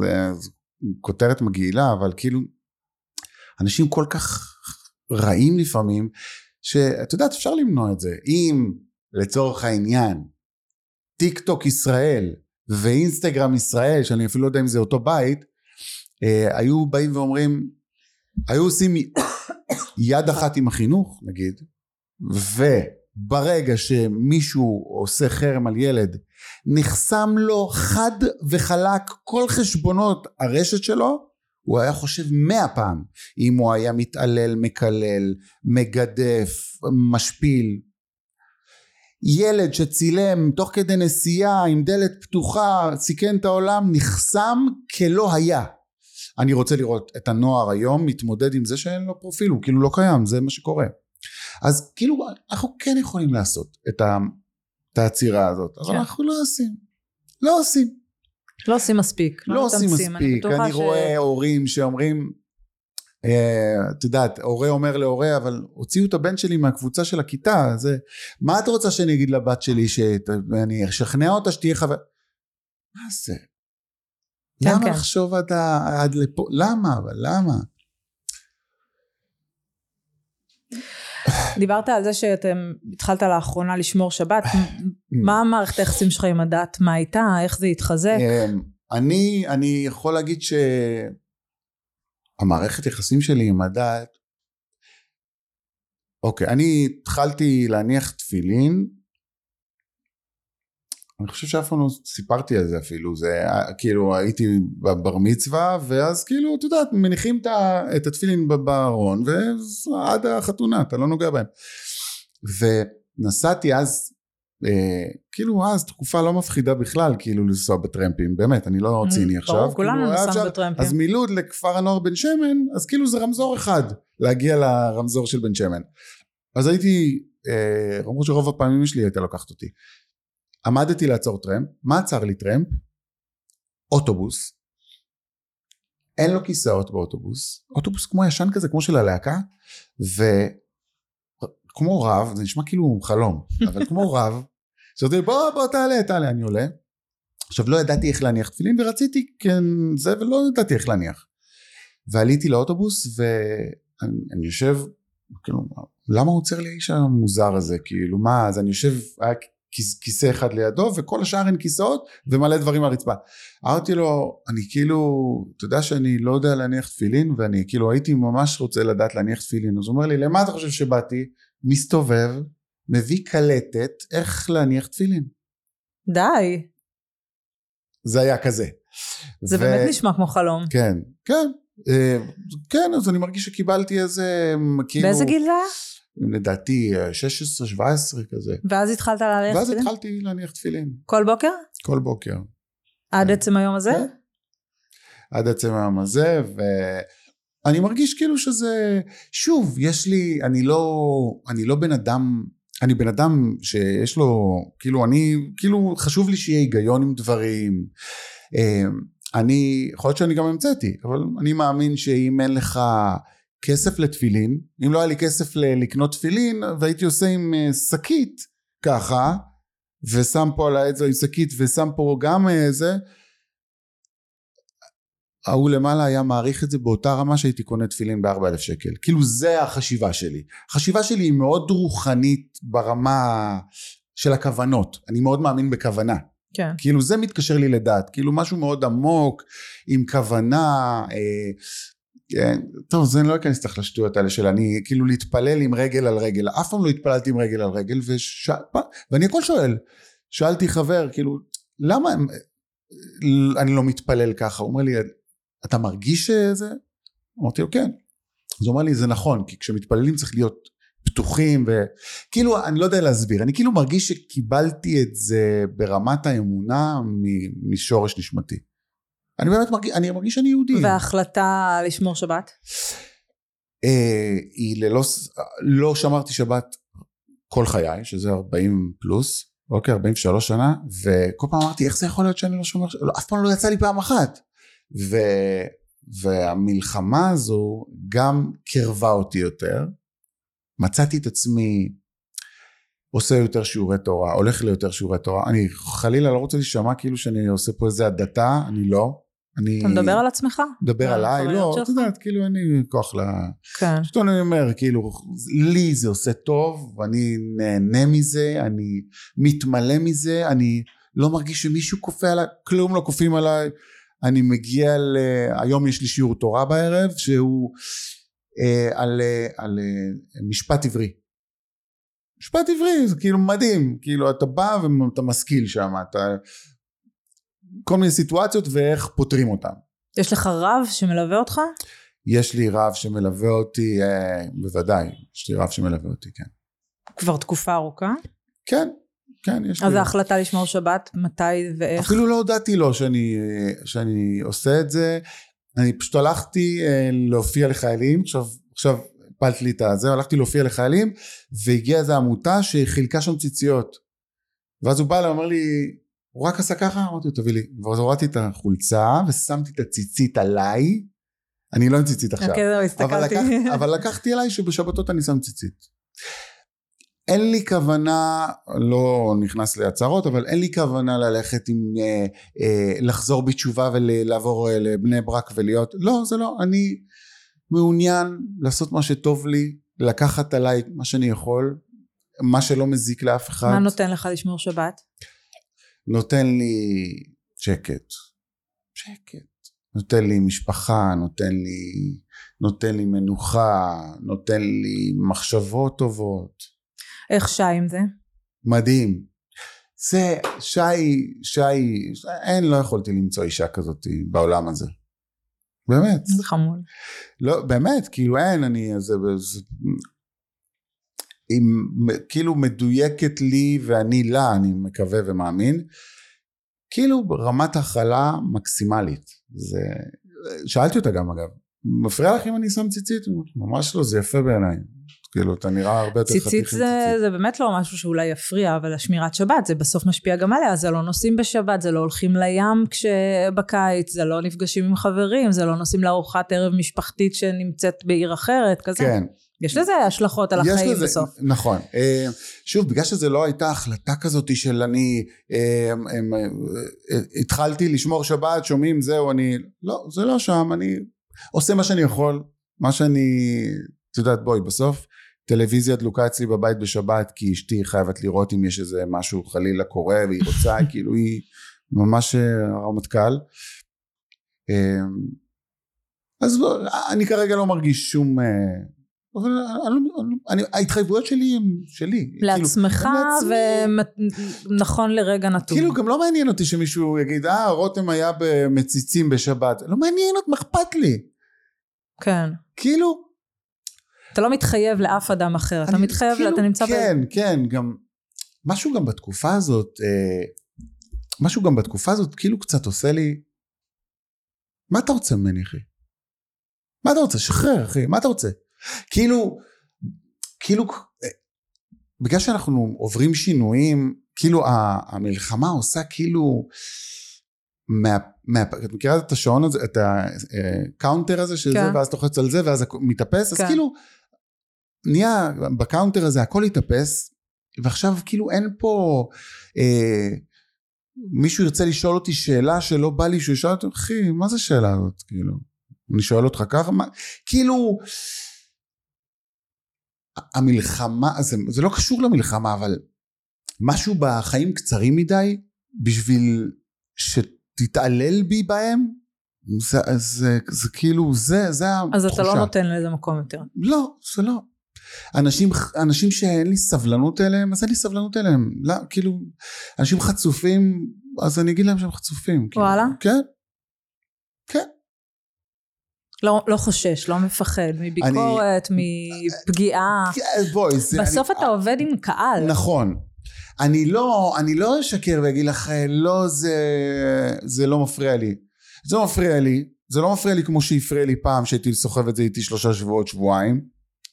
זה, זה כותרת מגעילה אבל כאילו אנשים כל כך רעים לפעמים שאת יודעת אפשר למנוע את זה. אם לצורך העניין טיק טוק ישראל ואינסטגרם ישראל שאני אפילו לא יודע אם זה אותו בית אה, היו באים ואומרים היו עושים יד אחת עם החינוך נגיד וברגע שמישהו עושה חרם על ילד נחסם לו חד וחלק כל חשבונות הרשת שלו הוא היה חושב מאה פעם אם הוא היה מתעלל, מקלל, מגדף, משפיל. ילד שצילם תוך כדי נסיעה עם דלת פתוחה, סיכן את העולם, נחסם כלא היה. אני רוצה לראות את הנוער היום מתמודד עם זה שאין לו פרופיל, הוא כאילו לא קיים, זה מה שקורה. אז כאילו אנחנו כן יכולים לעשות את העצירה הזאת, אבל כן. אנחנו לא עושים. לא עושים. לא עושים מספיק. לא, לא עושים מספיק. אני, אני רואה ש... הורים שאומרים, את יודעת, הורה אומר להורה, אבל הוציאו את הבן שלי מהקבוצה של הכיתה, זה, מה את רוצה שאני אגיד לבת שלי, שאני אשכנע אותה שתהיה חבר... מה זה? כן, למה כן. לחשוב עד, עד לפה? למה? אבל למה? דיברת על זה שאתם התחלת לאחרונה לשמור שבת, מה המערכת היחסים שלך עם הדת, מה הייתה, איך זה התחזק? אמ, אני, אני יכול להגיד שהמערכת יחסים שלי עם הדת, אוקיי, אני התחלתי להניח תפילין. אני חושב שאף פעם לא סיפרתי על זה אפילו, זה כאילו הייתי בבר מצווה ואז כאילו את יודעת מניחים את התפילין בארון ועד החתונה אתה לא נוגע בהם. ונסעתי אז כאילו אז תקופה לא מפחידה בכלל כאילו לנסוע בטרמפים באמת אני לא mm, ציני עכשיו ברור כולנו כאילו, נסענו בטרמפים. אז מלוד לכפר הנוער בן שמן אז כאילו זה רמזור אחד להגיע לרמזור של בן שמן. אז הייתי אה, למרות שרוב הפעמים שלי הייתה לוקחת אותי עמדתי לעצור טרמפ, מה עצר לי טרמפ? אוטובוס, אין לו כיסאות באוטובוס, אוטובוס כמו ישן כזה, כמו של הלהקה, וכמו רב, זה נשמע כאילו חלום, אבל כמו רב, שאומרים בוא בוא תעלה תעלה, אני עולה, עכשיו לא ידעתי איך להניח תפילין ורציתי כן זה ולא ידעתי איך להניח, ועליתי לאוטובוס ואני יושב, כאילו למה עוצר לי האיש המוזר הזה, כאילו מה, אז אני יושב, היה כיסא אחד לידו וכל השאר אין כיסאות ומלא דברים על הרצפה. אמרתי לו אני כאילו אתה יודע שאני לא יודע להניח תפילין ואני כאילו הייתי ממש רוצה לדעת להניח תפילין. אז הוא אומר לי למה אתה חושב שבאתי? מסתובב מביא קלטת איך להניח תפילין. די. זה היה כזה. זה ו... באמת נשמע כמו חלום. כן כן אה, כן אז אני מרגיש שקיבלתי איזה כאילו. באיזה גיל זה היה? לדעתי 16-17 כזה. ואז התחלת להניח תפילין? ואז התחלתי להניח תפילין. כל בוקר? כל בוקר. עד כן. עצם היום הזה? כן. עד עצם היום הזה, ואני מרגיש כאילו שזה, שוב, יש לי, אני לא, אני לא בן אדם, אני בן אדם שיש לו, כאילו, אני, כאילו, חשוב לי שיהיה היגיון עם דברים. אה, אני, יכול להיות שאני גם המצאתי, אבל אני מאמין שאם אין לך כסף לתפילין, אם לא היה לי כסף לקנות תפילין והייתי עושה עם אה, שקית ככה ושם פה על העץ עם שקית ושם פה גם איזה אה, ההוא למעלה היה מעריך את זה באותה רמה שהייתי קונה תפילין בארבע אלף שקל. כאילו זה החשיבה שלי. החשיבה שלי היא מאוד רוחנית ברמה של הכוונות. אני מאוד מאמין בכוונה. כן. כאילו זה מתקשר לי לדעת. כאילו משהו מאוד עמוק עם כוונה אה, כן, טוב זה אני לא אכנס לך לשטויות האלה של אני כאילו להתפלל עם רגל על רגל. אף פעם לא התפללתי עם רגל על רגל וש... ואני הכל שואל. שאלתי חבר כאילו למה אני לא מתפלל ככה? הוא אומר לי אתה מרגיש שזה? אמרתי לו כן אז הוא אומר לי זה נכון כי כשמתפללים צריך להיות פתוחים וכאילו אני לא יודע להסביר אני כאילו מרגיש שקיבלתי את זה ברמת האמונה משורש נשמתי אני באמת מרגיש, אני מרגיש שאני יהודי. וההחלטה לשמור שבת? אה, היא ללא, לא שמרתי שבת כל חיי, שזה 40 פלוס, אוקיי, 43 שנה, וכל פעם אמרתי, איך זה יכול להיות שאני לא שומר? לא, אף פעם לא יצא לי פעם אחת. ו, והמלחמה הזו גם קרבה אותי יותר, מצאתי את עצמי עושה יותר שיעורי תורה, הולך ליותר שיעורי תורה, אני חלילה לא רוצה להישמע כאילו שאני עושה פה איזה הדתה, אני לא, אני... אתה מדבר על עצמך? מדבר עליי? לא, את יודעת, כאילו אין לי כוח ל... כן. פשוט אני אומר, כאילו, לי זה עושה טוב, ואני נהנה מזה, אני מתמלא מזה, אני לא מרגיש שמישהו כופה עליי, כלום לא כופים עליי. אני מגיע ל... היום יש לי שיעור תורה בערב, שהוא... אה, על, אה, על אה, משפט עברי. משפט עברי זה כאילו מדהים, כאילו אתה בא ואתה משכיל שם, אתה... כל מיני סיטואציות ואיך פותרים אותן. יש לך רב שמלווה אותך? יש לי רב שמלווה אותי, אה, בוודאי, יש לי רב שמלווה אותי, כן. כבר תקופה ארוכה? כן, כן, יש אז לי. ההחלטה לשמור שבת, מתי ואיך? אפילו לא הודעתי לו שאני, שאני עושה את זה, אני פשוט הלכתי אה, להופיע לחיילים, עכשיו, עכשיו הפלת לי את הזה, הלכתי להופיע לחיילים, והגיעה איזו עמותה שחילקה שם ציציות. ואז הוא בא אליי, אומר לי, הוא רק עשה ככה? אמרתי לו, תביא לי. ואז הורדתי את החולצה, ושמתי את הציצית עליי, אני לא עם ציצית עכשיו. כן, אבל, הסתכלתי. לקח, אבל לקחתי עליי שבשבתות אני שם ציצית. אין לי כוונה, לא נכנס להצהרות, אבל אין לי כוונה ללכת עם, אה, אה, לחזור בתשובה ולעבור אה, לבני ברק ולהיות, לא, זה לא, אני מעוניין לעשות מה שטוב לי, לקחת עליי מה שאני יכול, מה שלא מזיק לאף אחד, מה נותן לך לשמור שבת? נותן לי שקט, שקט, נותן לי משפחה, נותן לי, נותן לי מנוחה, נותן לי מחשבות טובות. איך שי עם זה? מדהים. זה, שי, שי, אין, לא יכולתי למצוא אישה כזאת בעולם הזה. באמת. זה חמוד. לא, באמת, כאילו אין, אני, זה, זה, היא כאילו מדויקת לי ואני לה, אני מקווה ומאמין. כאילו רמת הכלה מקסימלית. זה, שאלתי אותה גם אגב, מפריע לך אם אני שם ציצית? ממש לא, זה יפה בעיניי. כאילו, אתה נראה הרבה יותר ציצית חתיך עם זה, זה באמת לא משהו שאולי יפריע, אבל השמירת שבת זה בסוף משפיע גם עליה, זה לא נוסעים בשבת, זה לא הולכים לים כשבקיץ, זה לא נפגשים עם חברים, זה לא נוסעים לארוחת ערב משפחתית שנמצאת בעיר אחרת, כזה. כן, יש לזה השלכות על החיים לזה- בסוף. נכון. אה, שוב, בגלל שזה לא הייתה החלטה כזאת של אני אה, אה, אה, התחלתי לשמור שבת, שומעים, זהו, אני... לא, זה לא שם, אני עושה מה שאני יכול, מה שאני... את יודעת, בואי, בסוף טלוויזיה דלוקה אצלי בבית בשבת, כי אשתי חייבת לראות אם יש איזה משהו חלילה קורה, והיא רוצה, כאילו היא ממש אה, הרמטכ"ל. אה, אז בוא, אני כרגע לא מרגיש שום... אה, אבל אני, לא- אני, ההתחייבויות שלי הן שלי. לעצמך כאילו, הם לעצמי. ונכון לרגע נתון. כאילו גם לא מעניין אותי שמישהו יגיד אה רותם היה במציצים בשבת לא מעניין אותי מה אכפת לי כן. כאילו אתה לא מתחייב לאף אדם אחר, אתה מתחייב, כאילו, אתה נמצא ב... כן כן גם משהו גם בתקופה הזאת אה, משהו גם בתקופה הזאת כאילו קצת עושה לי מה אתה רוצה ממני אחי? מה אתה רוצה? שחרר אחי מה אתה רוצה? כאילו כאילו אה, בגלל שאנחנו עוברים שינויים כאילו ה- המלחמה עושה כאילו מה, מה, את מכירה את השעון הזה את ה counter הזה של כן. זה ואז אתה לוחץ על זה ואז מתאפס אז כן. כאילו נהיה ב counter הזה הכל התאפס ועכשיו כאילו אין פה אה, מישהו ירצה לשאול אותי שאלה שלא בא לי שהוא ישאל אותי אחי מה זה השאלה הזאת כאילו אני שואל אותך ככה מה כאילו המלחמה זה, זה לא קשור למלחמה אבל משהו בחיים קצרים מדי בשביל שתתעלל בי בהם זה, זה, זה כאילו זה זה אז התחושה. אתה לא נותן לזה מקום יותר. לא, זה לא. אנשים, אנשים שאין לי סבלנות אליהם, אז אין לי סבלנות אליהם. לא, כאילו, אנשים חצופים, אז אני אגיד להם שהם חצופים. כאילו. וואלה? כן. כן. לא, לא חושש, לא מפחד מביקורת, מפגיעה. כן, בואי, זה... בסוף אני, אתה עובד עם קהל. נכון. אני לא, אני לא אשקר ואגיד לך, לא, זה, זה לא מפריע לי. זה לא מפריע לי. זה לא מפריע לי כמו שהפריע לי פעם שהייתי סוחב את זה איתי שלושה שבועות, שבועיים.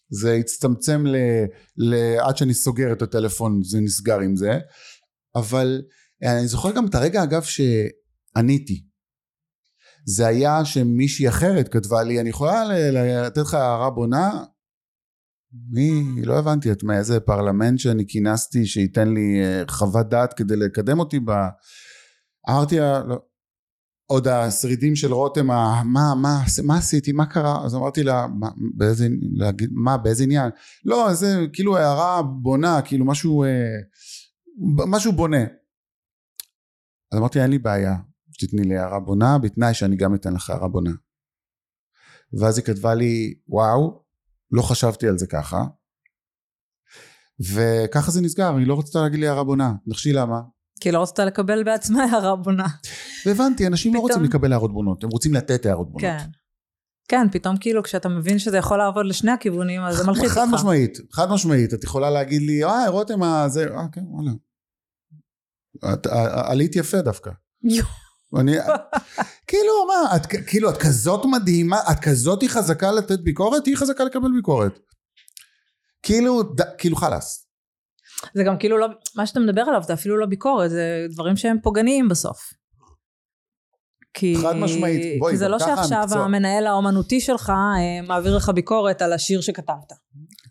זה הצטמצם ל, ל, עד שאני סוגר את הטלפון, זה נסגר עם זה. אבל אני זוכר גם את הרגע, אגב, שעניתי. זה היה שמישהי אחרת כתבה לי, אני יכולה לתת לך הערה בונה? מי, לא הבנתי את מאיזה פרלמנט שאני כינסתי שייתן לי אה, חוות דעת כדי לקדם אותי ב... אמרתי לה, לא. עוד השרידים של רותם, מה, מה, מה עשיתי, מה קרה? אז אמרתי לה, מה, באיזה, להגיד, מה, באיזה עניין? לא, זה כאילו הערה בונה, כאילו משהו, אה, משהו בונה. אז אמרתי, אין לי בעיה, שתתני לי הערה בונה, בתנאי שאני גם אתן לך הערה בונה. ואז היא כתבה לי, וואו, לא חשבתי על זה ככה. וככה זה נסגר, היא לא רצתה להגיד לי הערה בונה. נחשי למה? כי לא רצתה לקבל בעצמה הערה בונה. והבנתי, אנשים לא פתאום- רוצים לקבל הערות בונות, הם רוצים לתת הערות בונות. כן. כן, פתאום כאילו כשאתה מבין שזה יכול לעבוד לשני הכיוונים, אז זה מלחיץ חד אותך. משמעית, חד משמעית, את יכולה להגיד לי, אה, רותם, אה, זה, אה, כן, וואלה. את אה, עלית יפה דווקא. אני, כאילו, מה, את, כאילו, את כזאת מדהימה, את כזאת היא חזקה לתת ביקורת, היא חזקה לקבל ביקורת. כאילו, ד, כאילו חלאס. זה גם כאילו לא, מה שאתה מדבר עליו זה אפילו לא ביקורת, זה דברים שהם פוגעניים בסוף. כי, חד משמעית. בואי, כי זה לא שעכשיו המקצוע- המנהל האומנותי שלך אה, מעביר לך ביקורת על השיר שכתבת.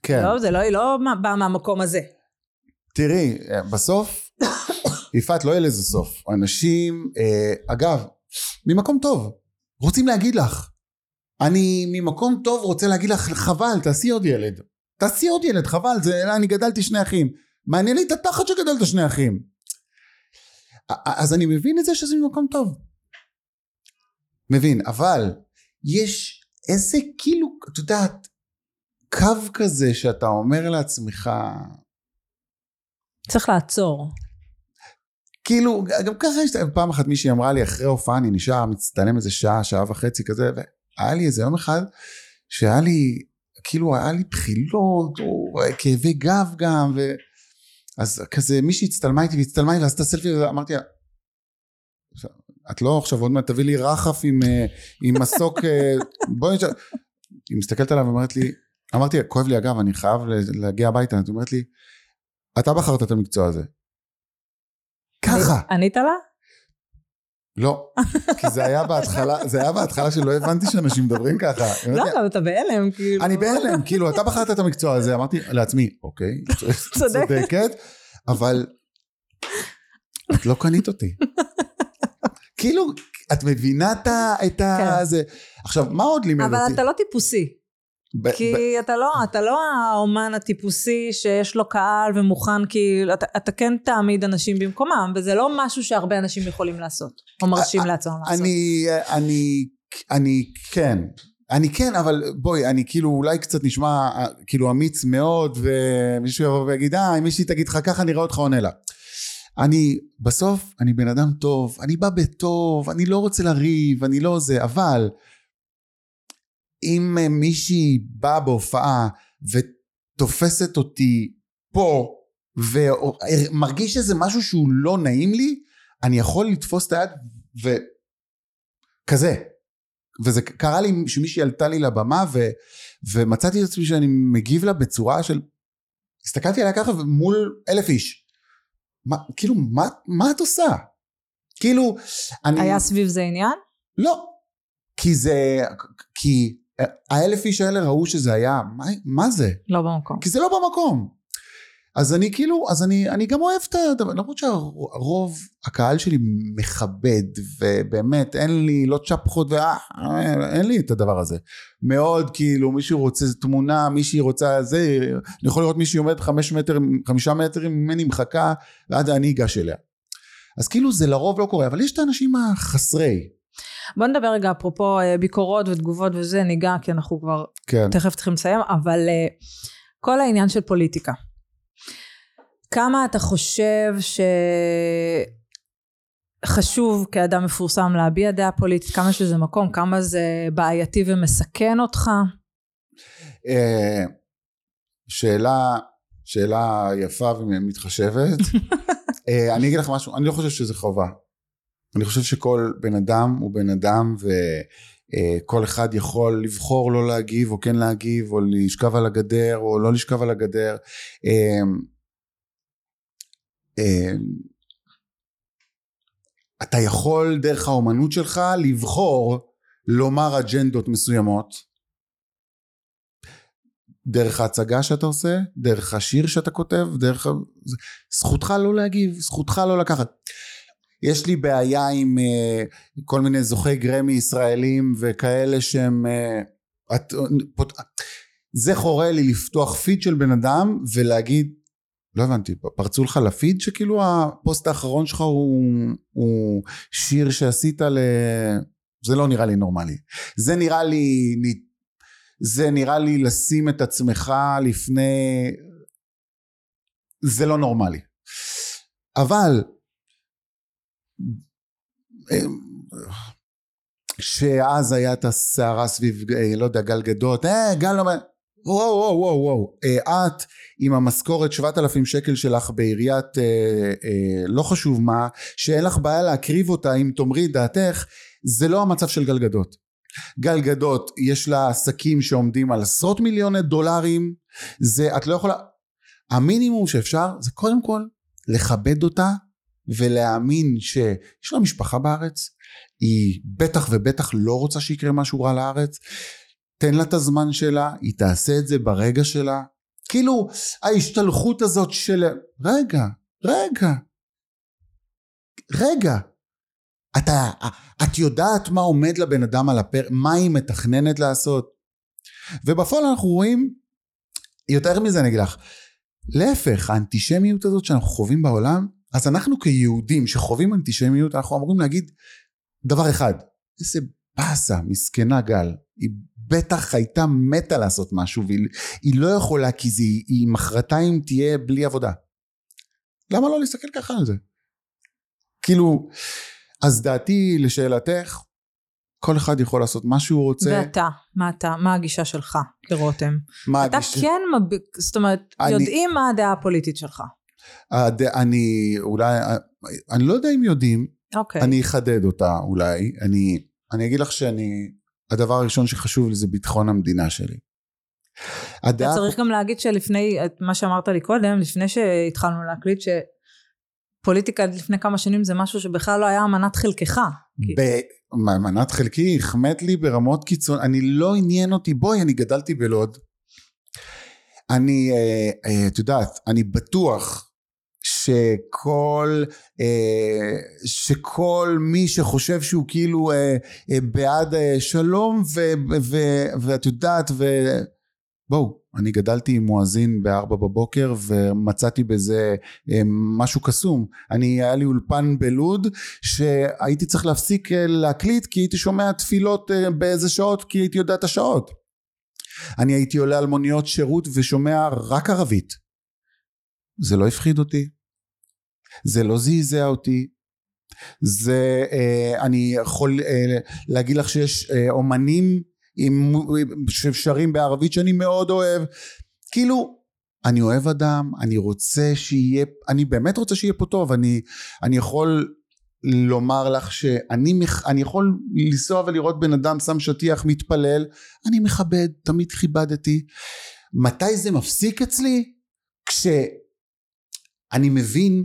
כן. לא, זה לא, היא לא באה מהמקום הזה. תראי, אה, בסוף, יפעת, לא יהיה לזה סוף. אנשים, אה, אגב, ממקום טוב, רוצים להגיד לך. אני ממקום טוב רוצה להגיד לך, חבל, תעשי עוד ילד. תעשי עוד ילד, חבל, זה, אני גדלתי שני אחים. מעניין לי את התחת שגדלת שני אחים. א- אז אני מבין את זה שזה ממקום טוב. מבין, אבל יש איזה כאילו, את יודעת, קו כזה שאתה אומר לעצמך, צריך לעצור. כאילו, גם ככה יש, פעם אחת מישהי אמרה לי, אחרי הופעה אני נשאר, מצטלם איזה שעה, שעה וחצי כזה, והיה לי איזה יום אחד, שהיה לי, כאילו היה לי בחילות, או כאבי גב גם, ו... אז כזה מישהי הצטלמה איתי והצטלמה איתי ועשתה סלפי, ואמרתי לה, את לא עכשיו עוד מעט תביא לי רחף עם, אה, עם מסוק, אה, בואי נשאר. היא מסתכלת עליו ואומרת לי, אמרתי, כואב לי הגב, אני חייב להגיע הביתה, היא אומרת לי, אתה בחרת את המקצוע הזה. ככה. ענית לה? לא, כי זה היה בהתחלה, זה היה בהתחלה שלא הבנתי שאנשים מדברים ככה. לא, אבל אתה בהלם, כאילו. אני בהלם, כאילו, אתה בחרת את המקצוע הזה, אמרתי לעצמי, אוקיי, צודקת. אבל את לא קנית אותי. כאילו, את מבינה את ה... כן. זה. עכשיו, מה עוד לימד אבל אותי? אתה לא טיפוסי. ב- כי ב- אתה לא, אתה לא האומן הטיפוסי שיש לו קהל ומוכן, כאילו, אתה, אתה כן תעמיד אנשים במקומם, וזה לא משהו שהרבה אנשים יכולים לעשות, או מרשים לעצמם לעשות. אני, אני, אני כן. אני כן, אבל בואי, אני כאילו אולי קצת נשמע אה, כאילו אמיץ מאוד, ומישהו יבוא ויגיד, אה, אם מישהי תגיד לך ככה, נראה אותך עונה לה. אני, בסוף, אני בן אדם טוב, אני בא בטוב, אני לא רוצה לריב, אני לא זה, אבל אם אה, מישהי באה בהופעה ותופסת אותי פה, ומרגיש שזה משהו שהוא לא נעים לי, אני יכול לתפוס את היד וכזה. וזה קרה לי שמישהי עלתה לי לבמה ו, ומצאתי את עצמי שאני מגיב לה בצורה של הסתכלתי עליה ככה ומול אלף איש. מה, כאילו מה, מה את עושה? כאילו אני... היה סביב זה עניין? לא. כי זה... כי האלף איש האלה ראו שזה היה... מה, מה זה? לא במקום. כי זה לא במקום. אז אני כאילו, אז אני, אני גם אוהב את הדבר, למרות שהרוב הקהל שלי מכבד, ובאמת אין לי לא צ'פחות ואה, אין לי את הדבר הזה. מאוד כאילו, מישהו רוצה תמונה, מישהי רוצה זה, אני יכול לראות מישהי עומדת חמש מטר, חמישה מטרים ממני מחכה, ועד אני אגש אליה. אז כאילו זה לרוב לא קורה, אבל יש את האנשים החסרי. בוא נדבר רגע אפרופו אה, ביקורות ותגובות וזה, ניגע, כי אנחנו כבר כן. תכף צריכים לסיים, אבל אה, כל העניין של פוליטיקה. כמה אתה חושב שחשוב כאדם מפורסם להביע דעה פוליטית, כמה שזה מקום, כמה זה בעייתי ומסכן אותך? אה, שאלה, שאלה יפה ומתחשבת. אני אגיד לך משהו, אני לא חושב שזה חובה. אני חושב שכל בן אדם הוא בן אדם וכל אחד יכול לבחור לא להגיב או כן להגיב או לשכב על הגדר או לא לשכב על הגדר. אה, אה, אתה יכול דרך האומנות שלך לבחור לומר אג'נדות מסוימות דרך ההצגה שאתה עושה, דרך השיר שאתה כותב, דרך... זכותך לא להגיב, זכותך לא לקחת. יש לי בעיה עם uh, כל מיני זוכי גרמי ישראלים וכאלה שהם... Uh, את, פות... זה חורה לי לפתוח פיד של בן אדם ולהגיד, לא הבנתי, פרצו לך לפיד שכאילו הפוסט האחרון שלך הוא, הוא שיר שעשית ל... זה לא נראה לי נורמלי. זה נראה לי זה נראה לי לשים את עצמך לפני... זה לא נורמלי. אבל שאז היה את הסערה סביב, אה, לא יודע, גל גדות, אה, גל אומר, וואו וואו וואו וואו, אה, את עם המשכורת 7,000 שקל שלך בעיריית אה, אה, לא חשוב מה, שאין לך בעיה להקריב אותה אם תאמרי דעתך, זה לא המצב של גל גדות. גל גדות יש לה עסקים שעומדים על עשרות מיליוני דולרים, זה, את לא יכולה, המינימום שאפשר זה קודם כל לכבד אותה ולהאמין שיש לה משפחה בארץ, היא בטח ובטח לא רוצה שיקרה משהו רע לארץ, תן לה את הזמן שלה, היא תעשה את זה ברגע שלה. כאילו ההשתלחות הזאת של רגע, רגע, רגע, אתה, את יודעת מה עומד לבן אדם על הפרק, מה היא מתכננת לעשות? ובפועל אנחנו רואים, יותר מזה אני אגיד לך, להפך, האנטישמיות הזאת שאנחנו חווים בעולם, אז אנחנו כיהודים שחווים אנטישמיות, אנחנו אמורים להגיד דבר אחד, איזה באסה, מסכנה גל, היא בטח הייתה מתה לעשות משהו והיא לא יכולה כי זה, היא מחרתיים תהיה בלי עבודה. למה לא להסתכל ככה על זה? כאילו, אז דעתי לשאלתך, כל אחד יכול לעשות מה שהוא רוצה. ואתה, מה אתה, מה הגישה שלך לרותם? מה אתה הגישה? כן, מב... זאת אומרת, אני- יודעים מה הדעה הפוליטית שלך. הד... אני אולי, אני לא יודע אם יודעים, אוקיי. אני אחדד אותה אולי, אני, אני אגיד לך שאני, הדבר הראשון שחשוב לי זה ביטחון המדינה שלי. אתה הדעה, צריך גם להגיד שלפני, מה שאמרת לי קודם, לפני שהתחלנו להקליט, שפוליטיקה לפני כמה שנים זה משהו שבכלל לא היה מנת חלקך. כי- במנת חלקי החמאת לי ברמות קיצון, אני לא עניין אותי, בואי, אני גדלתי בלוד. אני, אה, אה, את יודעת, אני בטוח שכל, אה, שכל מי שחושב שהוא כאילו אה, אה, בעד שלום, ו, ו, ואת יודעת, ו... בואו, אני גדלתי עם מואזין בארבע בבוקר ומצאתי בזה משהו קסום. אני, היה לי אולפן בלוד שהייתי צריך להפסיק להקליט כי הייתי שומע תפילות באיזה שעות כי הייתי יודע את השעות. אני הייתי עולה על מוניות שירות ושומע רק ערבית. זה לא הפחיד אותי. זה לא זעזע אותי. זה, אה, אני יכול אה, להגיד לך שיש אה, אומנים ששרים בערבית שאני מאוד אוהב. כאילו, אני אוהב אדם, אני רוצה שיהיה, אני באמת רוצה שיהיה פה טוב, אני, אני יכול לומר לך שאני אני יכול לנסוע ולראות בן אדם שם שטיח מתפלל, אני מכבד, תמיד כיבדתי. מתי זה מפסיק אצלי? כשאני מבין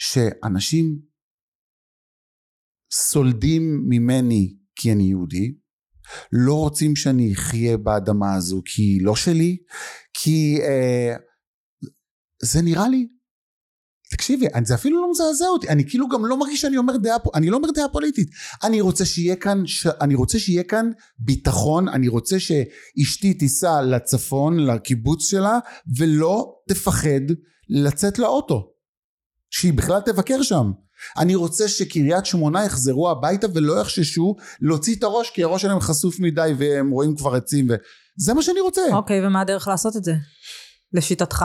שאנשים סולדים ממני כי אני יהודי, לא רוצים שאני אחיה באדמה הזו כי היא לא שלי, כי אה, זה נראה לי, תקשיבי, זה אפילו לא מזעזע אותי, אני כאילו גם לא מרגיש שאני אומר דעה, אני לא אומר דעה פוליטית, אני רוצה שיהיה כאן, ש, אני רוצה שיהיה כאן ביטחון, אני רוצה שאשתי תיסע לצפון, לקיבוץ שלה, ולא תפחד לצאת לאוטו, שהיא בכלל תבקר שם. אני רוצה שקריית שמונה יחזרו הביתה ולא יחששו להוציא את הראש כי הראש שלהם חשוף מדי והם רואים כבר עצים וזה מה שאני רוצה. אוקיי, ומה הדרך לעשות את זה? לשיטתך.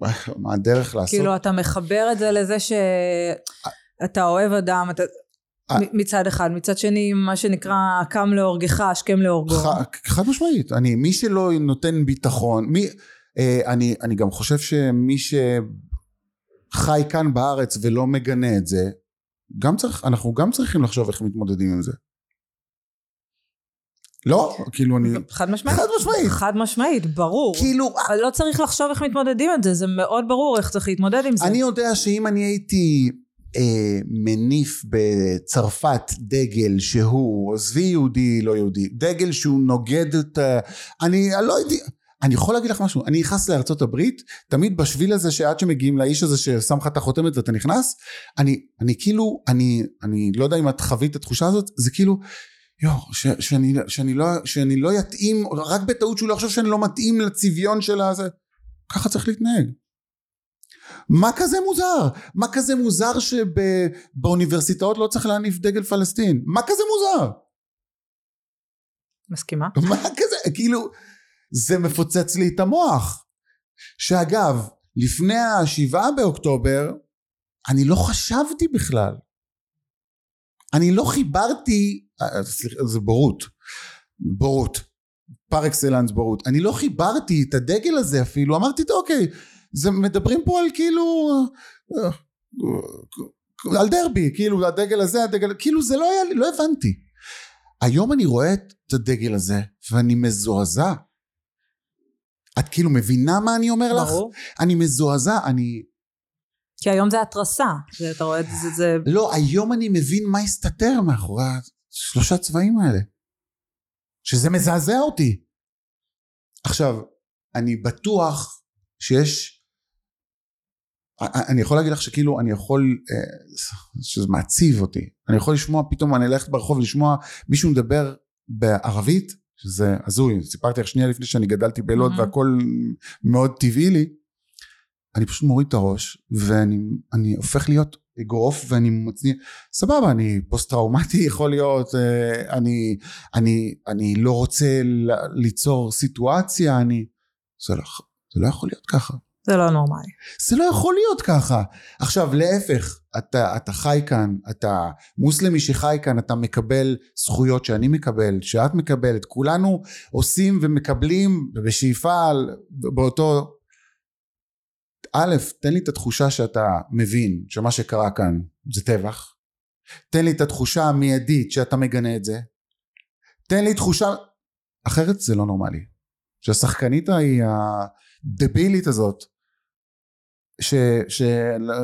מה הדרך לעשות? כאילו, אתה מחבר את זה לזה שאתה אוהב אדם, אתה... אה. מצד אחד, מצד שני, מה שנקרא, קם להורגך, השכם להורגו. ח- חד משמעית. אני, מי שלא נותן ביטחון, מי, אה, אני, אני גם חושב שמי שחי כאן בארץ ולא מגנה את זה, גם צריך, אנחנו גם צריכים לחשוב איך מתמודדים עם זה. לא, כאילו אני... חד משמעית. חד משמעית. חד משמעית, ברור. כאילו, אבל לא צריך לחשוב איך מתמודדים עם זה, זה מאוד ברור איך צריך להתמודד עם זה. אני יודע שאם אני הייתי אה, מניף בצרפת דגל שהוא, עזבי יהודי לא יהודי, דגל שהוא נוגד את. אני, אני לא הייתי... אני יכול להגיד לך משהו, אני נכנס לארצות הברית, תמיד בשביל הזה שעד שמגיעים לאיש הזה ששם לך את החותמת ואתה נכנס, אני, אני כאילו, אני, אני לא יודע אם את חווית את התחושה הזאת, זה כאילו, יואו, שאני, שאני, לא, שאני לא יתאים, רק בטעות שהוא לא יחשוב שאני לא מתאים לצביון של הזה, ככה צריך להתנהג. מה כזה מוזר? מה כזה מוזר שבאוניברסיטאות לא צריך להניף דגל פלסטין? מה כזה מוזר? מסכימה? מה כזה? כאילו, זה מפוצץ לי את המוח. שאגב, לפני השבעה באוקטובר, אני לא חשבתי בכלל. אני לא חיברתי, אה, סליחה, זה בורות. בורות. פר אקסלנס בורות. אני לא חיברתי את הדגל הזה אפילו, אמרתי, אוקיי, זה מדברים פה על כאילו... אה, על דרבי, כאילו הדגל הזה, הדגל, כאילו זה לא היה לי, לא הבנתי. היום אני רואה את הדגל הזה ואני מזועזע. את כאילו מבינה מה אני אומר לך? ברור. אני מזועזע, אני... כי היום זה התרסה, אתה רואה את זה, זה... לא, היום אני מבין מה הסתתר מאחורי השלושה צבעים האלה. שזה מזעזע אותי. עכשיו, אני בטוח שיש... אני יכול להגיד לך שכאילו אני יכול, אה, שזה מעציב אותי, אני יכול לשמוע פתאום, אני אלך ברחוב לשמוע מישהו מדבר בערבית, שזה הזוי, סיפרתי לך שנייה לפני שאני גדלתי בלוד Mhm. והכל מאוד טבעי לי, אני פשוט מוריד את הראש ואני אני הופך להיות אגרוף ואני מצניע, סבבה אני פוסט טראומטי יכול להיות, אה, אני, אני, אני לא רוצה ליצור סיטואציה, אני, זה לא, זה לא יכול להיות ככה. זה לא נורמלי. זה לא יכול להיות ככה. עכשיו להפך, אתה, אתה חי כאן, אתה מוסלמי שחי כאן, אתה מקבל זכויות שאני מקבל, שאת מקבלת, כולנו עושים ומקבלים בשאיפה באותו... א', תן לי את התחושה שאתה מבין שמה שקרה כאן זה טבח. תן לי את התחושה המיידית שאתה מגנה את זה. תן לי תחושה... אחרת זה לא נורמלי. שהשחקנית ההיא הדבילית הזאת ש, ש,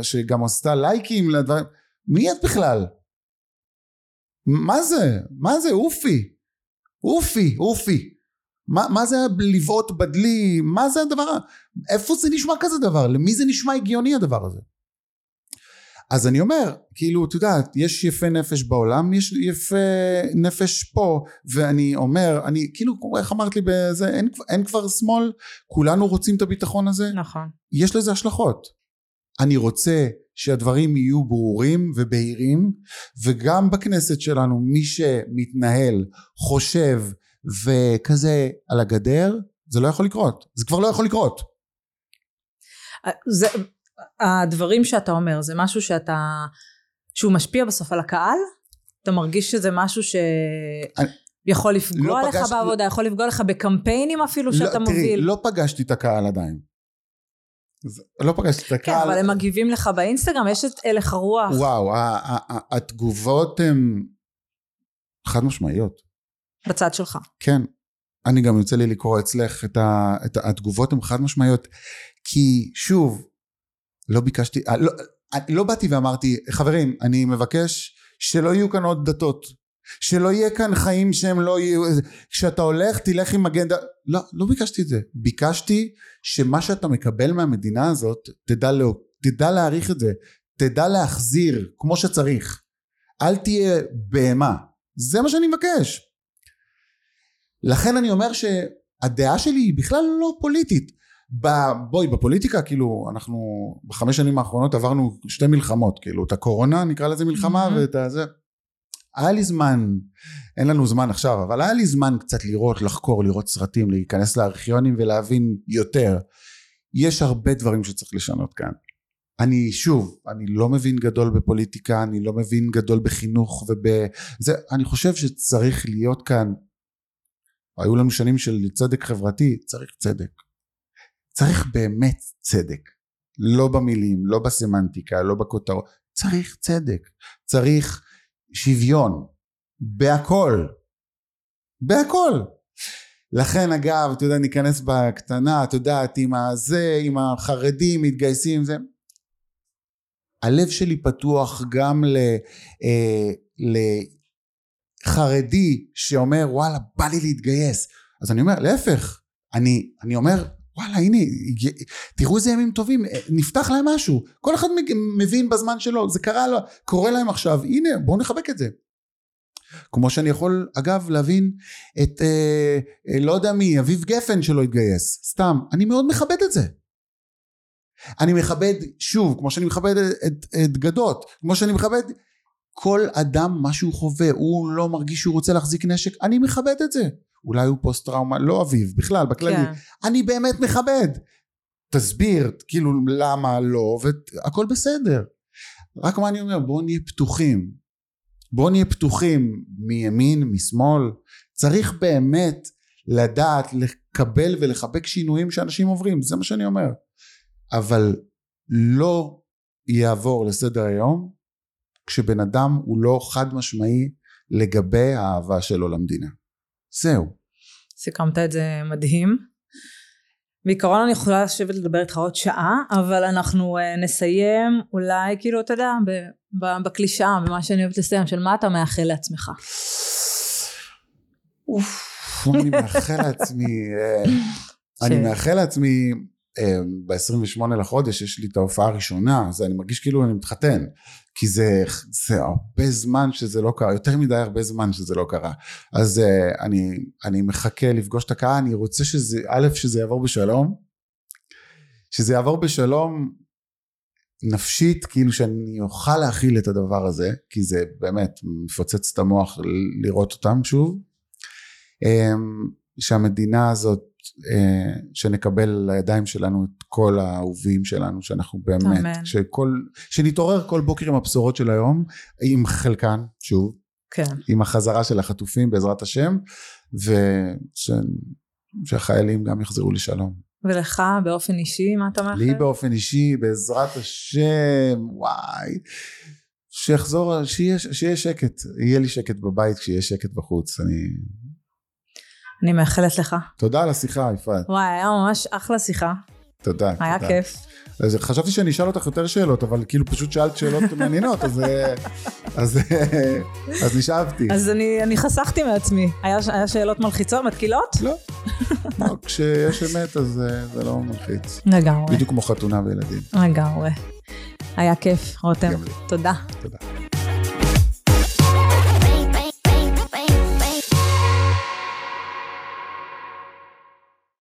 שגם עשתה לייקים לדברים, מי את בכלל? מה זה? מה זה? אופי. אופי, אופי. מה, מה זה לבעוט בדלי? מה זה הדבר? איפה זה נשמע כזה דבר? למי זה נשמע הגיוני הדבר הזה? אז אני אומר, כאילו, את יודעת, יש יפה נפש בעולם, יש יפה נפש פה, ואני אומר, אני, כאילו, איך אמרת לי בזה, אין, אין כבר שמאל, כולנו רוצים את הביטחון הזה, נכון. יש לזה השלכות. אני רוצה שהדברים יהיו ברורים ובהירים וגם בכנסת שלנו מי שמתנהל חושב וכזה על הגדר זה לא יכול לקרות זה כבר לא יכול לקרות זה, הדברים שאתה אומר זה משהו שאתה, שהוא משפיע בסוף על הקהל? אתה מרגיש שזה משהו שיכול לפגוע לא לך פגש- בעבודה, יכול לפגוע לך בקמפיינים אפילו שאתה לא, תראי, מוביל? לא פגשתי את הקהל עדיין לא פגשתי את כן, הקהל אבל הם מגיבים לך באינסטגרם, יש את הלך הרוח. וואו התגובות הן חד משמעיות בצד שלך. כן. אני גם יוצא לי לקרוא אצלך את, ה, את התגובות הן חד משמעיות כי שוב לא ביקשתי אה, לא, אה, לא באתי ואמרתי חברים אני מבקש שלא יהיו כאן עוד דתות שלא יהיה כאן חיים שהם לא יהיו כשאתה הולך תלך עם אגנדה לא לא ביקשתי את זה. ביקשתי שמה שאתה מקבל מהמדינה הזאת תדע, לא, תדע להעריך את זה תדע להחזיר כמו שצריך. אל תהיה בהמה. זה מה שאני מבקש. לכן אני אומר שהדעה שלי היא בכלל לא פוליטית. בואי בפוליטיקה כאילו אנחנו בחמש שנים האחרונות עברנו שתי מלחמות כאילו את הקורונה נקרא לזה מלחמה Mhm. ואת הזה היה לי זמן אין לנו זמן עכשיו אבל היה לי זמן קצת לראות לחקור לראות סרטים להיכנס לארכיונים ולהבין יותר יש הרבה דברים שצריך לשנות כאן אני שוב אני לא מבין גדול בפוליטיקה אני לא מבין גדול בחינוך ובזה אני חושב שצריך להיות כאן היו לנו שנים של צדק חברתי, צריך צדק. צריך באמת צדק. לא במילים, לא בסמנטיקה, לא בכותרות. צריך צדק. צריך שוויון. בהכל. בהכל. לכן אגב, אתה יודע, ניכנס בקטנה, את יודעת, עם הזה, עם החרדים, מתגייסים, זה. הלב שלי פתוח גם ל... אה, ל חרדי שאומר וואלה בא לי להתגייס אז אני אומר להפך אני, אני אומר וואלה הנה תראו איזה ימים טובים נפתח להם משהו. כל אחד מבין בזמן שלו זה קרה לו קורה להם עכשיו הנה בואו נחבק את זה. כמו שאני יכול אגב להבין את אה, אה, לא יודע מי אביב גפן שלא התגייס סתם אני מאוד מכבד את זה. אני מכבד שוב כמו שאני מכבד את, את, את גדות כמו שאני מכבד כל אדם מה שהוא חווה הוא לא מרגיש שהוא רוצה להחזיק נשק אני מכבד את זה אולי הוא פוסט טראומה, לא אביב, בכלל, בכללי. כן. אני באמת מכבד. תסביר, כאילו, למה לא, והכל בסדר. רק מה אני אומר, בואו נהיה פתוחים. בואו נהיה פתוחים מימין, משמאל. צריך באמת לדעת לקבל ולחבק שינויים שאנשים עוברים, זה מה שאני אומר. אבל לא יעבור לסדר היום כשבן אדם הוא לא חד משמעי לגבי האהבה שלו למדינה. זהו. סיכמת את זה מדהים. בעיקרון אני יכולה לשבת לדבר איתך עוד שעה, אבל אנחנו uh, נסיים אולי כאילו אתה יודע בקלישאה, במה שאני אוהבת לסיים, של מה אתה מאחל לעצמך. אוף, אני מאחל לעצמי, אה, אני מאחל לעצמי, ב-28 לחודש יש לי את ההופעה הראשונה, אז אני מרגיש כאילו אני מתחתן, כי זה, זה הרבה זמן שזה לא קרה, יותר מדי הרבה זמן שזה לא קרה. אז אה, אני, אני מחכה לפגוש את הקהל, אני רוצה שזה, א', שזה יעבור בשלום, שזה יעבור בשלום נפשית, כאילו שאני אוכל להכיל את הדבר הזה, כי זה באמת מפוצץ את המוח לראות אותם שוב. אמ, שהמדינה הזאת, שנקבל לידיים שלנו את כל האהובים שלנו, שאנחנו באמת, אמן. שכל, שנתעורר כל בוקר עם הבשורות של היום, עם חלקן, שוב, כן. עם החזרה של החטופים בעזרת השם, ושהחיילים גם יחזרו לשלום. ולך באופן אישי, מה אתה מאחל? לי באופן אישי, בעזרת השם, וואי, שיחזור, שיהיה, שיהיה שקט, יהיה לי שקט בבית כשיהיה שקט בחוץ. אני... אני מאחלת לך. תודה על השיחה, יפעת. וואי, היה ממש אחלה שיחה. תודה. היה תודה. כיף. אז חשבתי שאני אשאל אותך יותר שאלות, אבל כאילו פשוט שאלת שאלות מעניינות, אז, אה, אז, אה, אז נשאבתי. אז אני, אני חסכתי מעצמי. היה, היה שאלות מלחיצות, מתקילות? לא, לא, כשיש אמת אז אה, זה לא מלחיץ. לגמרי. בדיוק כמו חתונה וילדים. לגמרי. היה כיף, רותם. תודה. תודה.